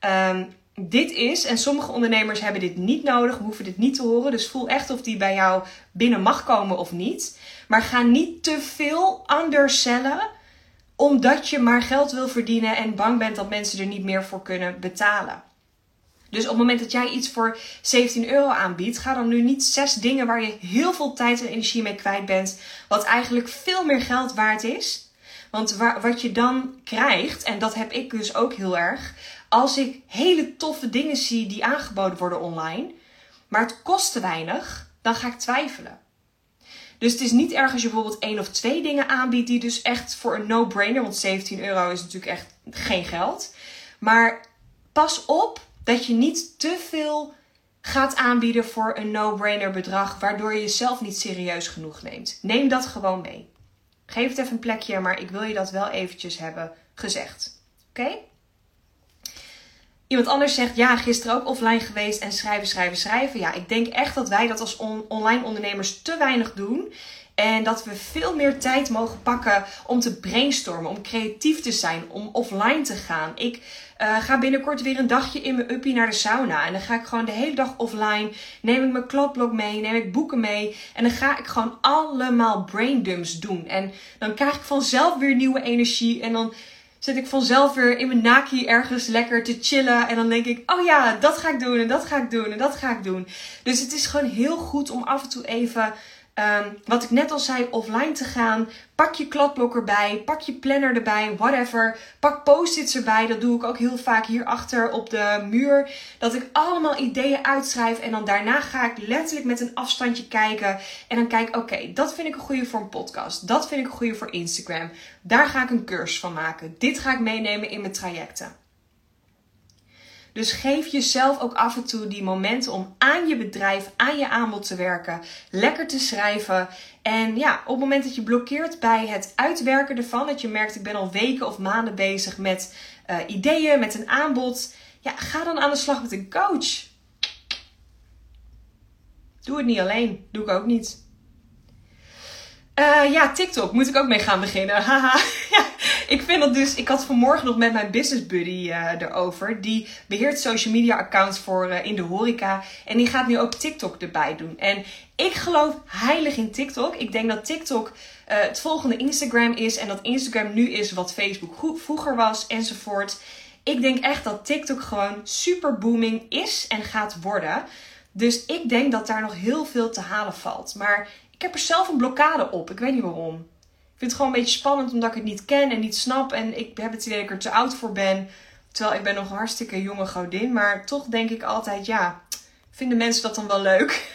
Um, dit is, en sommige ondernemers hebben dit niet nodig, hoeven dit niet te horen. Dus voel echt of die bij jou binnen mag komen of niet. Maar ga niet te veel undersellen, omdat je maar geld wil verdienen en bang bent dat mensen er niet meer voor kunnen betalen. Dus op het moment dat jij iets voor 17 euro aanbiedt, ga dan nu niet zes dingen waar je heel veel tijd en energie mee kwijt bent, wat eigenlijk veel meer geld waard is. Want wat je dan krijgt, en dat heb ik dus ook heel erg, als ik hele toffe dingen zie die aangeboden worden online, maar het kost te weinig, dan ga ik twijfelen. Dus het is niet erg als je bijvoorbeeld één of twee dingen aanbiedt die dus echt voor een no-brainer, want 17 euro is natuurlijk echt geen geld. Maar pas op dat je niet te veel gaat aanbieden voor een no-brainer bedrag, waardoor je jezelf niet serieus genoeg neemt. Neem dat gewoon mee. Geef het even een plekje, maar ik wil je dat wel eventjes hebben gezegd. Oké? Iemand anders zegt, ja, gisteren ook offline geweest en schrijven, schrijven, schrijven. Ja, ik denk echt dat wij dat als online ondernemers te weinig doen. En dat we veel meer tijd mogen pakken om te brainstormen, om creatief te zijn, om offline te gaan. Ik uh, ga binnenkort weer een dagje in mijn uppie naar de sauna. En dan ga ik gewoon de hele dag offline. Neem ik mijn kladblok mee, neem ik boeken mee. En dan ga ik gewoon allemaal braindumps doen. En dan krijg ik vanzelf weer nieuwe energie. En dan zit ik vanzelf weer in mijn naki ergens lekker te chillen. En dan denk ik, oh ja, dat ga ik doen en dat ga ik doen en dat ga ik doen. Dus het is gewoon heel goed om af en toe even Um, wat ik net al zei, offline te gaan. Pak je kladblok erbij, pak je planner erbij, whatever. Pak post-its erbij. Dat doe ik ook heel vaak hierachter op de muur. Dat ik allemaal ideeën uitschrijf en dan daarna ga ik letterlijk met een afstandje kijken. En dan kijk, oké, dat vind ik een goede voor een podcast. Dat vind ik een goede voor Instagram. Daar ga ik een cursus van maken. Dit ga ik meenemen in mijn trajecten. Dus geef jezelf ook af en toe die momenten om aan je bedrijf, aan je aanbod te werken, lekker te schrijven. En ja, op het moment dat je blokkeert bij het uitwerken ervan, dat je merkt ik ben al weken of maanden bezig met uh, ideeën, met een aanbod, ja, ga dan aan de slag met een coach. Doe het niet alleen, doe ik ook niet. Uh, ja, TikTok moet ik ook mee gaan beginnen. Haha. Ik vind dat dus. Ik had vanmorgen nog met mijn business buddy uh, erover. Die beheert social media accounts voor uh, in de horeca. En die gaat nu ook TikTok erbij doen. En ik geloof heilig in TikTok. Ik denk dat TikTok het volgende Instagram is. En dat Instagram nu is wat Facebook vroeger was enzovoort. Ik denk echt dat TikTok gewoon super booming is en gaat worden. Dus ik denk dat daar nog heel veel te halen valt. Maar ik heb er zelf een blokkade op. Ik weet niet waarom. Vind het gewoon een beetje spannend omdat ik het niet ken en niet snap. En ik heb het idee dat ik er te oud voor ben. Terwijl ik ben nog een hartstikke jonge godin. Maar toch denk ik altijd, ja, vinden mensen dat dan wel leuk?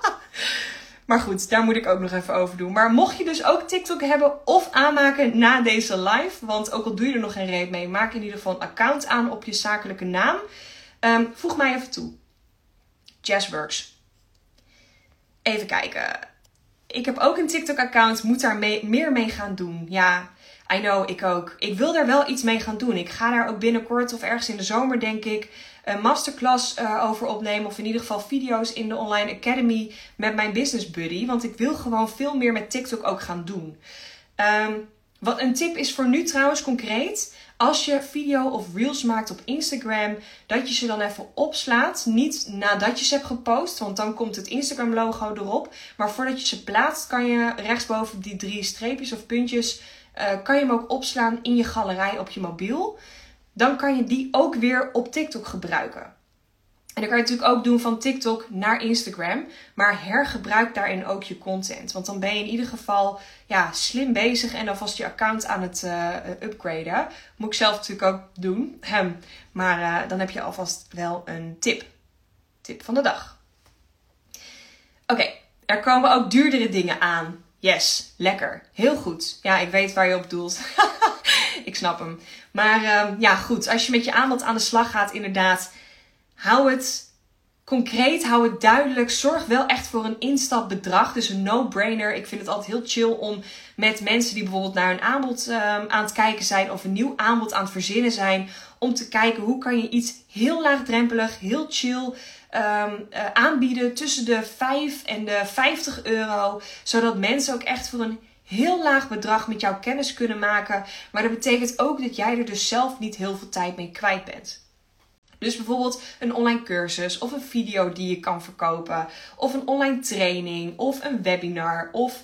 maar goed, daar moet ik ook nog even over doen. Maar mocht je dus ook TikTok hebben of aanmaken na deze live. Want ook al doe je er nog geen reet mee, maak in ieder geval een account aan op je zakelijke naam. Um, voeg mij even toe. Jazzworks. Even kijken. Ik heb ook een TikTok-account. Moet daar meer mee gaan doen. Ja, I know, ik ook. Ik wil daar wel iets mee gaan doen. Ik ga daar ook binnenkort of ergens in de zomer, denk ik, een masterclass uh, over opnemen. Of in ieder geval video's in de Online Academy met mijn business buddy. Want ik wil gewoon veel meer met TikTok ook gaan doen. Um, wat een tip is voor nu trouwens concreet. Als je video of reels maakt op Instagram, dat je ze dan even opslaat. Niet nadat je ze hebt gepost, want dan komt het Instagram logo erop. Maar voordat je ze plaatst, kan je rechtsboven die drie streepjes of puntjes, uh, kan je hem ook opslaan in je galerij op je mobiel. Dan kan je die ook weer op TikTok gebruiken. En dan kan je natuurlijk ook doen van TikTok naar Instagram. Maar hergebruik daarin ook je content. Want dan ben je in ieder geval ja, slim bezig en alvast je account aan het uh, upgraden. Moet ik zelf natuurlijk ook doen. maar uh, dan heb je alvast wel een tip. Tip van de dag. Oké, er komen ook duurdere dingen aan. Yes, lekker. Heel goed. Ja, ik weet waar je op doelt. ik snap hem. Maar uh, ja, goed. Als je met je aanbod aan de slag gaat, inderdaad hou het concreet, hou het duidelijk. Zorg wel echt voor een instapbedrag. Dus een no-brainer. Ik vind het altijd heel chill om met mensen die bijvoorbeeld naar een aanbod um, aan het kijken zijn of een nieuw aanbod aan het verzinnen zijn. Om te kijken hoe kan je iets heel laagdrempelig, heel chill um, uh, aanbieden tussen de 5 en de 50 euro. Zodat mensen ook echt voor een heel laag bedrag met jouw kennis kunnen maken. Maar dat betekent ook dat jij er dus zelf niet heel veel tijd mee kwijt bent. Dus bijvoorbeeld een online cursus of een video die je kan verkopen, of een online training of een webinar of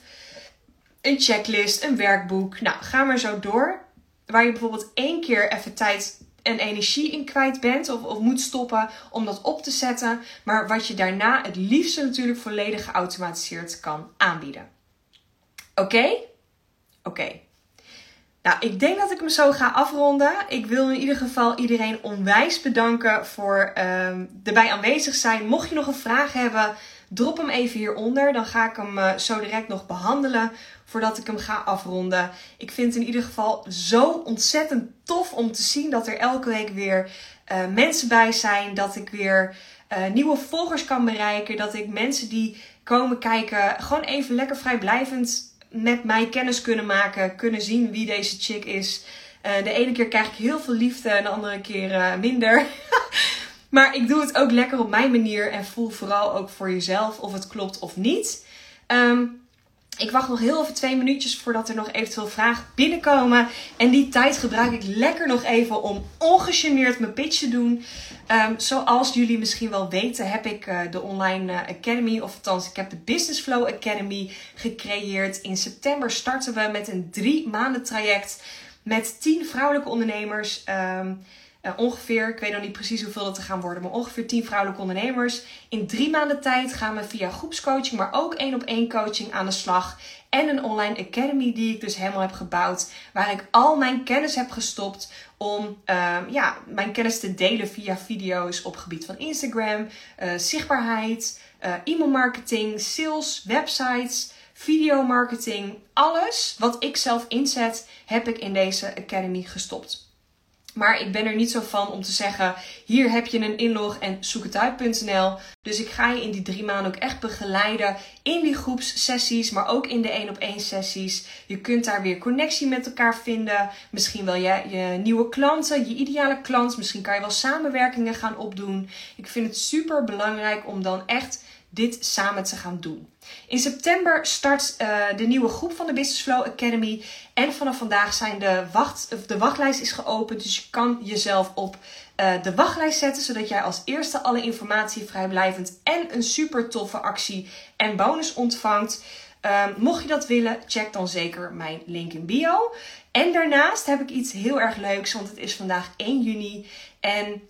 een checklist, een werkboek. Nou, ga maar zo door. Waar je bijvoorbeeld één keer even tijd en energie in kwijt bent of, of moet stoppen om dat op te zetten, maar wat je daarna het liefste natuurlijk volledig geautomatiseerd kan aanbieden. Oké? Oké. Nou, ik denk dat ik hem zo ga afronden. Ik wil in ieder geval iedereen onwijs bedanken voor um, erbij aanwezig zijn. Mocht je nog een vraag hebben, drop hem even hieronder. Dan ga ik hem uh, zo direct nog behandelen voordat ik hem ga afronden. Ik vind het in ieder geval zo ontzettend tof om te zien dat er elke week weer uh, mensen bij zijn. Dat ik weer uh, nieuwe volgers kan bereiken. Dat ik mensen die komen kijken gewoon even lekker vrijblijvend met mij kennis kunnen maken, kunnen zien wie deze chick is. Uh, de ene keer krijg ik heel veel liefde en de andere keer uh, minder. maar ik doe het ook lekker op mijn manier en voel vooral ook voor jezelf of het klopt of niet. Um, ik wacht nog heel even twee minuutjes voordat er nog eventueel vragen binnenkomen. En die tijd gebruik ik lekker nog even om ongegeneerd mijn pitch te doen. Um, zoals jullie misschien wel weten, heb ik uh, de Online uh, Academy, of althans, ik heb de Business Flow Academy gecreëerd. In september starten we met een drie maanden traject met tien vrouwelijke ondernemers. Um, uh, ongeveer, ik weet nog niet precies hoeveel dat er gaan worden, maar ongeveer 10 vrouwelijke ondernemers. In drie maanden tijd gaan we via groepscoaching, maar ook één op één coaching aan de slag. En een online academy die ik dus helemaal heb gebouwd, waar ik al mijn kennis heb gestopt om uh, ja, mijn kennis te delen via video's op gebied van Instagram, uh, zichtbaarheid, uh, e-mail marketing, sales, websites, videomarketing. Alles wat ik zelf inzet, heb ik in deze academy gestopt. Maar ik ben er niet zo van om te zeggen: hier heb je een inlog en zoek het uit.nl. Dus ik ga je in die drie maanden ook echt begeleiden in die groepssessies, maar ook in de één op één sessies. Je kunt daar weer connectie met elkaar vinden. Misschien wel je, je nieuwe klanten, je ideale klant. Misschien kan je wel samenwerkingen gaan opdoen. Ik vind het super belangrijk om dan echt dit samen te gaan doen. In september start uh, de nieuwe groep van de Business Flow Academy. En vanaf vandaag zijn de, wacht, de wachtlijst is geopend. Dus je kan jezelf op uh, de wachtlijst zetten. Zodat jij als eerste alle informatie vrijblijvend en een super toffe actie en bonus ontvangt. Uh, mocht je dat willen, check dan zeker mijn link in bio. En daarnaast heb ik iets heel erg leuks, want het is vandaag 1 juni. En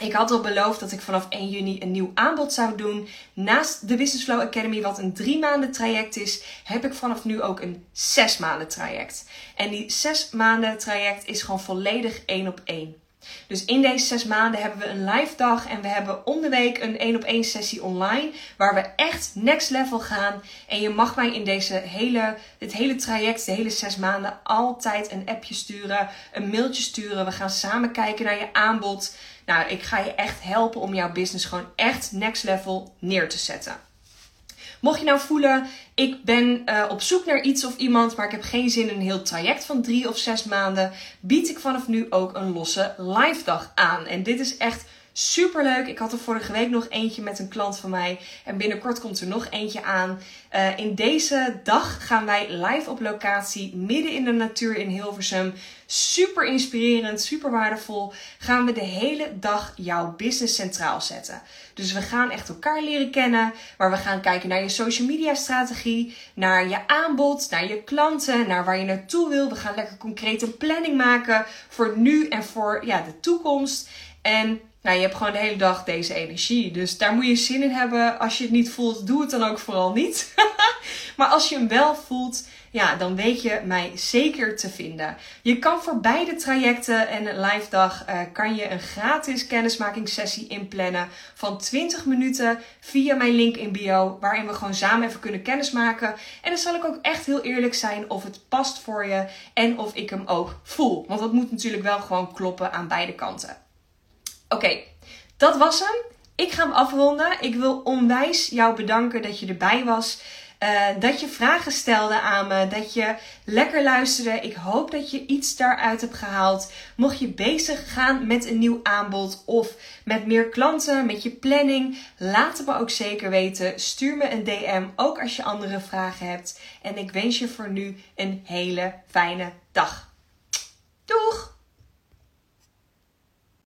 ik had al beloofd dat ik vanaf 1 juni een nieuw aanbod zou doen. Naast de Business Academy, wat een drie maanden traject is, heb ik vanaf nu ook een zes maanden traject. En die zes maanden traject is gewoon volledig één op één. Dus in deze zes maanden hebben we een live dag en we hebben om de week een één op één sessie online. Waar we echt next level gaan. En je mag mij in deze hele, dit hele traject, de hele zes maanden, altijd een appje sturen, een mailtje sturen. We gaan samen kijken naar je aanbod Nou, ik ga je echt helpen om jouw business gewoon echt next level neer te zetten. Mocht je nou voelen, ik ben uh, op zoek naar iets of iemand, maar ik heb geen zin in een heel traject van drie of zes maanden, bied ik vanaf nu ook een losse live dag aan. En dit is echt Super leuk. Ik had er vorige week nog eentje met een klant van mij. En binnenkort komt er nog eentje aan. Uh, in deze dag gaan wij live op locatie, midden in de natuur in Hilversum. Super inspirerend, super waardevol. Gaan we de hele dag jouw business centraal zetten. Dus we gaan echt elkaar leren kennen. Maar we gaan kijken naar je social media strategie, naar je aanbod, naar je klanten, naar waar je naartoe wil. We gaan lekker concreet een planning maken voor nu en voor ja, de toekomst. En nou, je hebt gewoon de hele dag deze energie. Dus daar moet je zin in hebben. Als je het niet voelt, doe het dan ook vooral niet. maar als je hem wel voelt, ja, dan weet je mij zeker te vinden. Je kan voor beide trajecten en live dag uh, kan je een gratis kennismakingssessie inplannen van 20 minuten via mijn link in bio, waarin we gewoon samen even kunnen kennismaken. En dan zal ik ook echt heel eerlijk zijn of het past voor je en of ik hem ook voel. Want dat moet natuurlijk wel gewoon kloppen aan beide kanten. Oké, dat was hem. Ik ga hem afronden. Ik wil onwijs jou bedanken dat je erbij was. Uh, dat je vragen stelde aan me, dat je lekker luisterde. Ik hoop dat je iets daaruit hebt gehaald. Mocht je bezig gaan met een nieuw aanbod of met meer klanten, met je planning, laat het me ook zeker weten. Stuur me een DM, ook als je andere vragen hebt. En ik wens je voor nu een hele fijne dag.